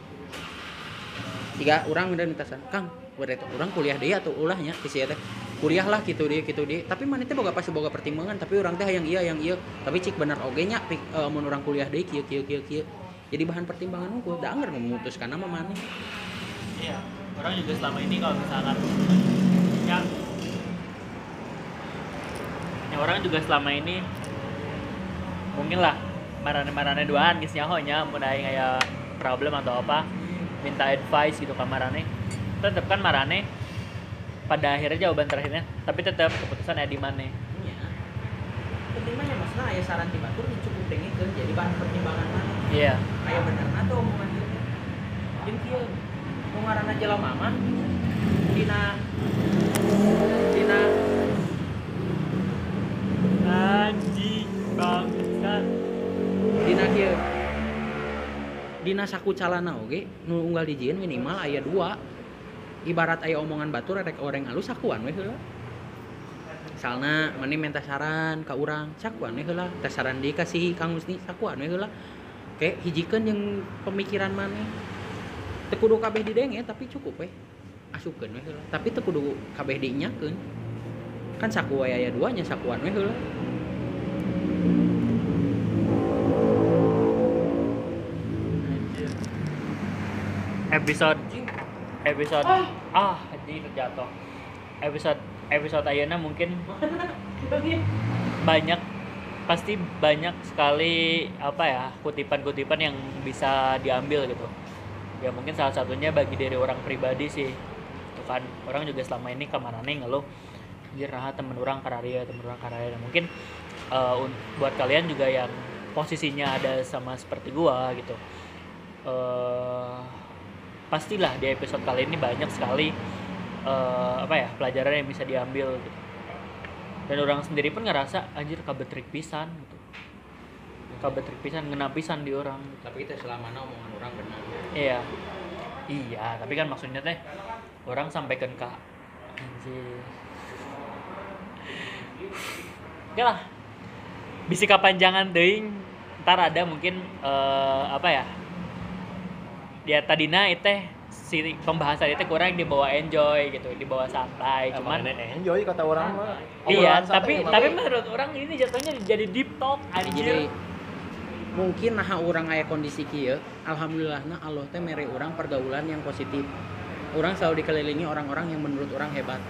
Tiga orang udah minta saran kang berarti orang kuliah deh atau ulahnya di sini teh. Kuliah lah gitu deh gitu deh tapi mana teh boga pasti boga pertimbangan tapi orang teh yang iya yang iya. Tapi cik bener oge nya mun orang kuliah deh kieu kieu kieu kieu. Jadi bahan pertimbangan unggul da anger memutuskan nama mana. Iya, orang juga selama ini kalau misalkan ya, ya orang juga selama ini mungkin lah marane-marane duaan geus nyaho nya mun aya aya problem atau apa minta advice gitu ke tetep kan marane pada akhirnya jawaban terakhirnya tapi tetap keputusan ada di mana Iya. Mas, nah ya saran tiba tuh cukup dengikeun jadi bahan pertimbangan mana. iya. Kayak bener nah tuh omongan dia. Jeung kieu nu ngaranna jelema mah dina dina. Anjing bangsat. Dina kieu dina saku calana oge nu unggal dijieun minimal aya dua ibarat aya omongan batur rek orang alus sakuan we heula. Misalna mani minta saran ka urang sakuan we heula. Teh saran di kasih Kang Musni sakuan we heula. Kayak hijikeun yang pemikiran mana teu kudu kabeh didenge tapi cukup we. Asupkeun we heula. Tapi teu kudu kabeh dinyakeun kan saku aya dua nya sakuan we heula. Episode episode ah anjing terjatuh. Episode episode ayeuna mungkin banyak pasti banyak sekali apa ya kutipan-kutipan yang bisa diambil gitu. Ya mungkin salah satunya bagi dari orang pribadi sih. Itu kan. Orang juga selama ini kamarane ngeluh. Anjir temen orang kararia temen orang kararia. Nah, mungkin un- buat kalian juga yang posisinya ada sama seperti gua gitu. Eh pastilah di episode kali ini banyak sekali eh, apa ya pelajaran yang bisa diambil gitu. Dan orang sendiri pun ngerasa anjir kabetrik pisan gitu. Kabetrik pisan ngena pisan di orang. Gitu. tapi itu selama omongan orang benar. Iya. Iya tapi kan maksudnya teh orang sampaikan ke anjir oke lah bisi kapanjangan deing ntar ada mungkin eh, apa ya ya tadina itu teh si pembahasan itu kurang dibawa enjoy gitu dibawa santai Cuman cuman enjoy kata orang mah. iya tapi emang tapi menurut orang ini jatuhnya jadi deep talk jadi anjir mungkin nah orang aya kondisi kieu alhamdulillah nah Allah teh mere orang pergaulan yang positif. Orang selalu dikelilingi orang-orang yang menurut orang hebat.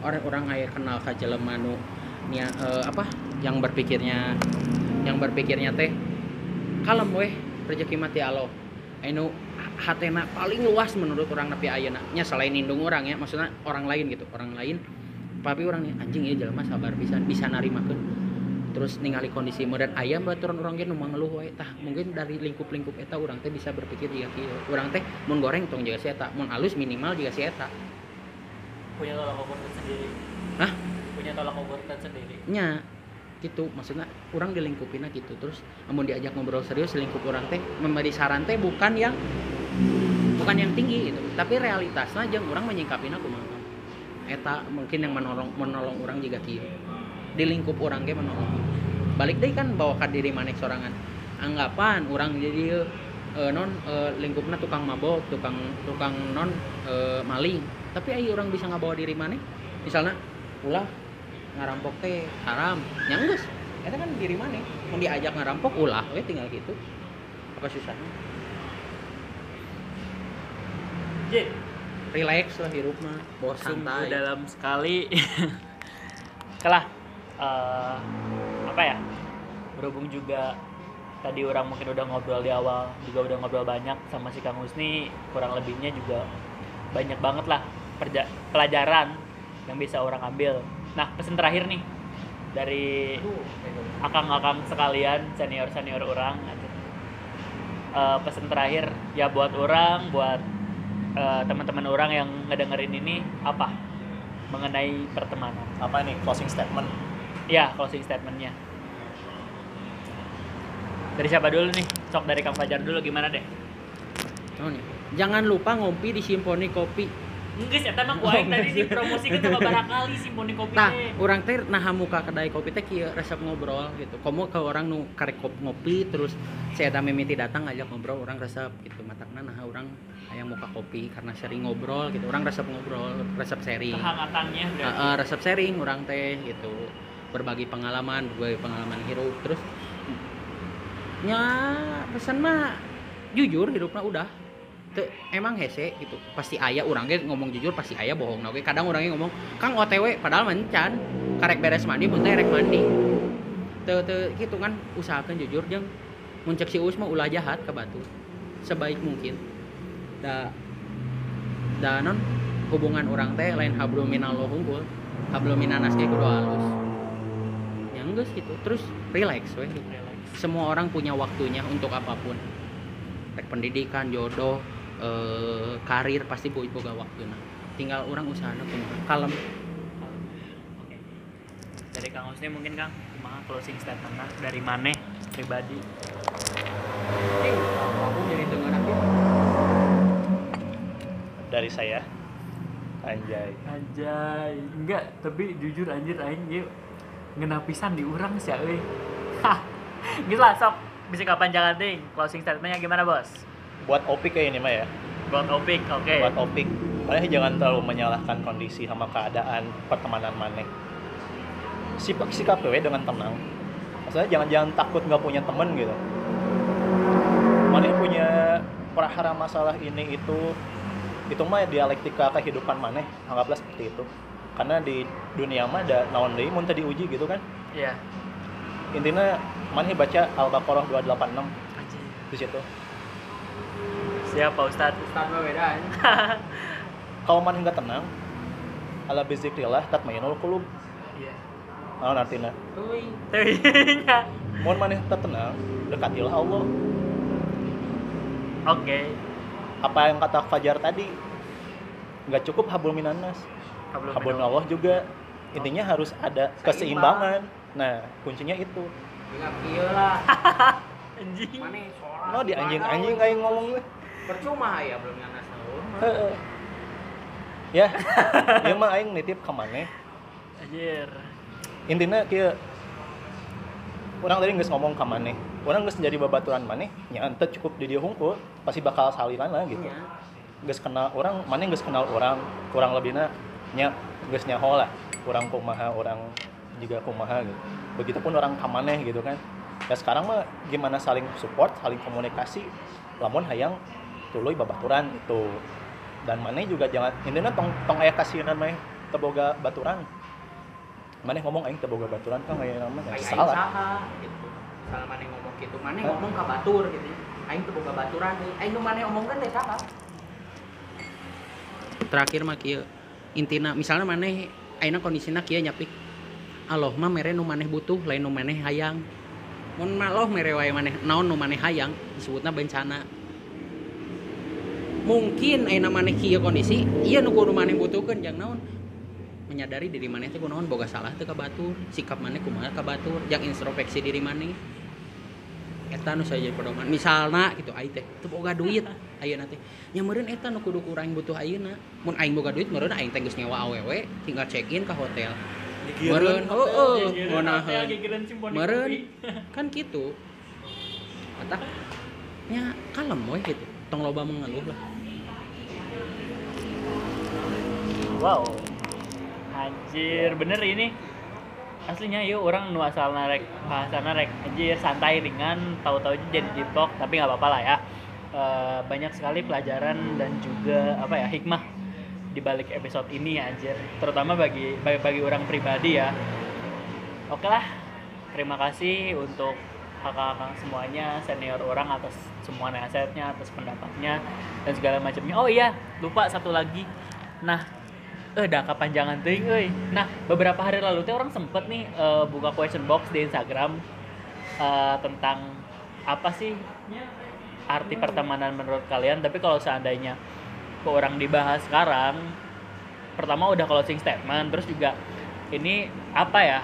Orang-orang aya kenal ka jelema nu nia, eh, apa yang berpikirnya yang berpikirnya teh kalem weh rezeki mati Allah anu hatena paling luas menurut orang tapi ayeuna. Nya selain nindung orang ya maksudnya orang lain gitu orang lain. Tapi orang nih anjing ya jelema sabar bisa bisa narimakeun. Terus ningali kondisi modern ayam baturan orang ge nu mangeluh wae. Tah mungkin dari lingkup-lingkup eta orang teh bisa berpikir jika kieu. Urang teh mun goreng tong juga si eta mun alus minimal juga si eta. Punya tolak ukur sendiri Hah? punya tolak ukur sendiri nya gitu. Maksudnya orang dilingkupina gitu. Terus namun diajak ngobrol serius lingkup orang teh memberi saran teh bukan yang bukan yang tinggi gitu. Tapi realitasnya jeung orang menyingkapina kumaha. Eta mungkin yang menolong menolong orang juga kieu. Di lingkup orang ge menolong. Balik deh kan bawa ke diri manek sorangan. Anggapan orang jadi eh, non eh, lingkupnya tukang mabok tukang tukang non eh, maling. Tapi ayo orang bisa ngabawa diri maneh misalnya ulah ngarampok teh haram nyanggus. Itu kan diri mana? Mau diajak ngarampok ulah we tinggal gitu. Apa susahnya? Jin, relax lah hirup mah sungguh santai. dalam sekali. Kalah eh, apa ya? Berhubung juga tadi orang mungkin udah ngobrol di awal juga udah ngobrol banyak sama si Kang Husni kurang lebihnya juga banyak banget lah pelajaran yang bisa orang ambil nah pesan terakhir nih dari akang-akang sekalian senior senior orang. Eh, pesan terakhir ya buat orang buat eh, teman-teman orang yang ngedengerin ini apa? Mengenai pertemanan. Apa nih closing statement? Ya closing statementnya. Dari siapa dulu nih? Sok dari Kang Fajar dulu gimana deh? Oh, nih. jangan lupa ngopi di Simponi Kopi Enggak sih, emang enggak tadi dipromosikan sama barangkali Simponi Kopi Nah, orang teh nah muka kedai kopi teh kieu resep ngobrol gitu. Komo ke orang nu karek kop ngopi terus saya eta mimiti datang ngajak ngobrol orang resep gitu. Matakna nah orang aya muka kopi karena sering ngobrol gitu. Orang resep ngobrol, resep sharing. Kehangatannya berarti. Heeh, resep sharing orang teh gitu. Berbagi pengalaman, berbagi pengalaman hirup terus nya pesan mah jujur hidupnya udah Teu, emang hese gitu. Pasti ayah orang ge ngomong jujur pasti ayah bohong. Nah, oke kadang orangnya ngomong kang otw padahal mencan. Karek beres mandi teh rek mandi. Teu teu gitu kan usahakan jujur jeung mun cek si Uus mah ulah jahat ke batu. Sebaik mungkin. Da da non hubungan orang teh lain hablum minallah unggul hablum minanas kudu halus. Yang geus gitu. Terus relax we semua orang punya waktunya untuk apa pun. Rek pendidikan jodoh eh, karir pasti boy boga waktu nah tinggal orang usaha kumaha kalem Oke. Dari Kang Husni mungkin Kang, kumaha closing statement nah, dari Mane pribadi. aku jadi dengar dari saya anjay Anjay, enggak, tapi jujur anjir aing ye ngena pisan di urang sih euy. Hah. Gitu lah sok bisa kapan jangan ting. Closing statementnya gimana, Bos? Buat opik kayak ini mah ya? Buat Opik, oke. buat opik. Makanya jangan terlalu menyalahkan kondisi sama keadaan pertemanan maneh sikap sikap we dengan tenang. Maksudnya jangan jangan takut nggak punya temen gitu. Maneh punya perahara masalah ini itu itu mah dialektika kehidupan maneh anggaplah seperti itu. Karena di dunia mah ada naon deui mun teu diuji gitu kan? Iya. intinya maneh baca Al-Baqarah 286 Anjir. di situ Siap, Pak Ustadz. Ustad mah beda kalau maneh nggak tenang ala bizikrillah tatmainul qulub Iya. naon artinya Uy, Teuingnya. mun maneh tenang dekatilah Allah Oke. apa yang kata Fajar tadi nggak cukup hablum minanas hablum minallah. Allah juga intinya harus ada keseimbangan nah kuncinya itu ingat lah. Anjing. Sholat. no di anjing anjing kayak ngomong Percuma ya belum nganas. Heeh. ya ya mah aing nitip ke maneh Anjir. intinya kia orang tadi nggak ngomong ke maneh orang nggak jadi babaturan maneh nya ente cukup di dia hungkul pasti bakal saliran lah gitu. Iya. nggak kenal orang maneh nggak kenal orang? Kurang lebihnya nya nggak nyaho lah. Orang kumaha orang juga kumaha gitu. Begitupun orang kamaneh gitu kan. Ya sekarang mah gimana saling support saling komunikasi? Lamun hayang tuluy babaturan itu dan maneh juga jangan intinya tong tong aya kasihan mah teboga baturan maneh ngomong aing teboga baturan kan aya nama ya, salah saha gitu. Salah maneh ngomong gitu. Maneh ngomong ka batur gitu. Aing teu boga baturan deui. Aing nu maneh omongkeun teh saha? Terakhir mah kieu. Intina misalnya maneh ayeuna kondisina kieu nyapik. Allah mah mere nu maneh butuh lain nu maneh hayang. Mun maloh mere wae maneh naon nu maneh hayang disebutna bencana. Mungkin ayeuna maneh kieu kondisi, ieu nu kudu maneh butuhkeun jang naon? menyadari diri maneh teh kunaon boga salah teh ka batur sikap maneh kumaha ka batur jang introspeksi diri maneh. Eta nu saya jadi pedoman misalna gitu aing teh teu boga duit ayeuna teh. Nya meureun eta nu kudu kurang butuh ayeuna. Mun aing boga duit meureun aing teh geus nyewa awewe tinggal check in ka hotel. Meureun heueuh ngeunaheun meureun kan gitu. Eta nya kalem we gitu tong loba mengeluh lah Wow. Anjir, bener ini. Aslinya yuk orang nu asal narek bahasana rek anjir santai ringan tahu-tahu jadi jipok tapi nggak apa-apa lah ya. Eh, banyak sekali pelajaran dan juga apa ya hikmah di balik episode ini ya anjir. Terutama bagi bagi, bagi orang pribadi ya. Oke lah. Terima kasih untuk kakak-kakak semuanya, senior orang atas semua nasihatnya, atas pendapatnya dan segala macamnya. Oh iya, lupa satu lagi. Nah, eh dah kepanjangan teuing euy. Nah, beberapa hari lalu teh orang sempet nih eh, buka question box di Instagram eh, tentang apa sih arti pertemanan menurut kalian, tapi kalau seandainya ke orang dibahas sekarang pertama udah closing statement, terus juga ini apa ya?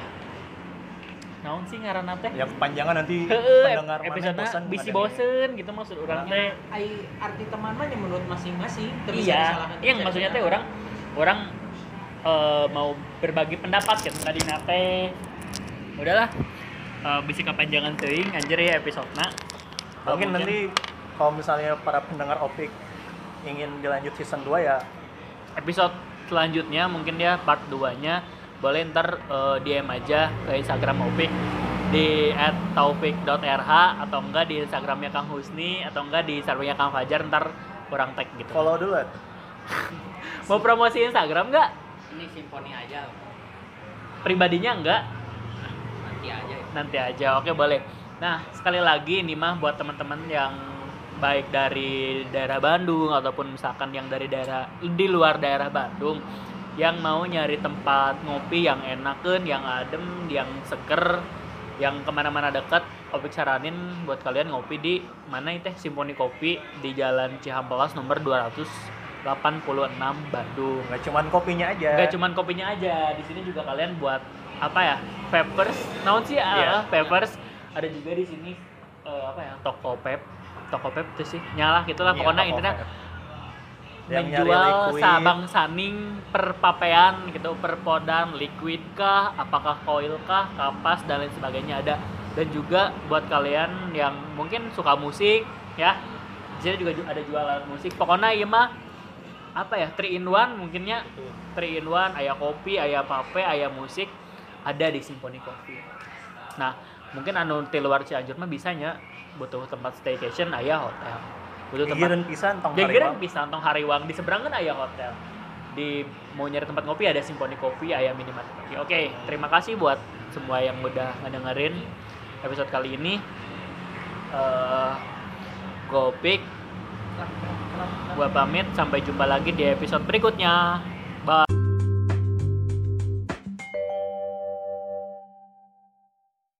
Naon sih ngaranna teh? yang kepanjangan nanti Heeh, pendengar episode bosan bisi bosen gitu maksud orang teh. ai arti teman mah yang menurut masing-masing Iya, yang maksudnya teh orang orang eh, mau berbagi pendapat kan tadi nate. Udahlah. Eh, bisi kepanjangan teuing anjir ya episode na. mungkin nanti kalau misalnya para pendengar opik ingin dilanjut season 2 ya episode selanjutnya mungkin ya part 2 nya boleh ntar eh, DM aja ke Instagram Opik di @taufik.rh atau enggak di Instagramnya Kang Husni atau enggak di Instagramnya Kang Fajar ntar kurang tag gitu. Follow dulu. Mau promosi Instagram nggak? Ini simfoni aja. Pribadinya enggak? Nanti aja. Nanti aja. Oke, boleh. Nah, sekali lagi ini mah buat teman-teman yang baik dari daerah Bandung ataupun misalkan yang dari daerah di luar daerah Bandung yang mau nyari tempat ngopi yang enaken, yang adem, yang seger, yang ke mana-mana dekat, Opik saranin buat kalian ngopi di mana itu Simponi Kopi di Jalan Cihampelas nomor 286 Bandung. Nggak cuman kopinya aja. Gak cuman kopinya aja, di sini juga kalian buat apa ya? Peppers, naon sih? Iya. ah, peppers. Ada juga di sini eh, apa ya? Toko pep, toko pep itu sih nyalah gitulah Iya, pokoknya intinya. Yang menjual sabang saning per papean gitu per podan liquid kah apakah coil kah kapas dan lain sebagainya ada dan juga buat kalian yang mungkin suka musik ya di sini juga ju- ada jualan musik pokoknya iya mah apa ya 3 in 1 mungkinnya 3 in 1 ayah kopi ayah pape ayah musik ada di Symphony Coffee nah mungkin anu di luar Cianjur mah bisanya butuh tempat staycation ayah hotel butuh tempat pisan tong hariwang. pisan tong Hariwang di seberang kan aya hotel. Di mau nyari tempat ngopi ada Simponi Kopi, aya minimal kopi. Oke, terima kasih buat semua yang udah ngedengerin episode kali ini. Eh Gopik gua pamit sampai jumpa lagi di episode berikutnya. Bye.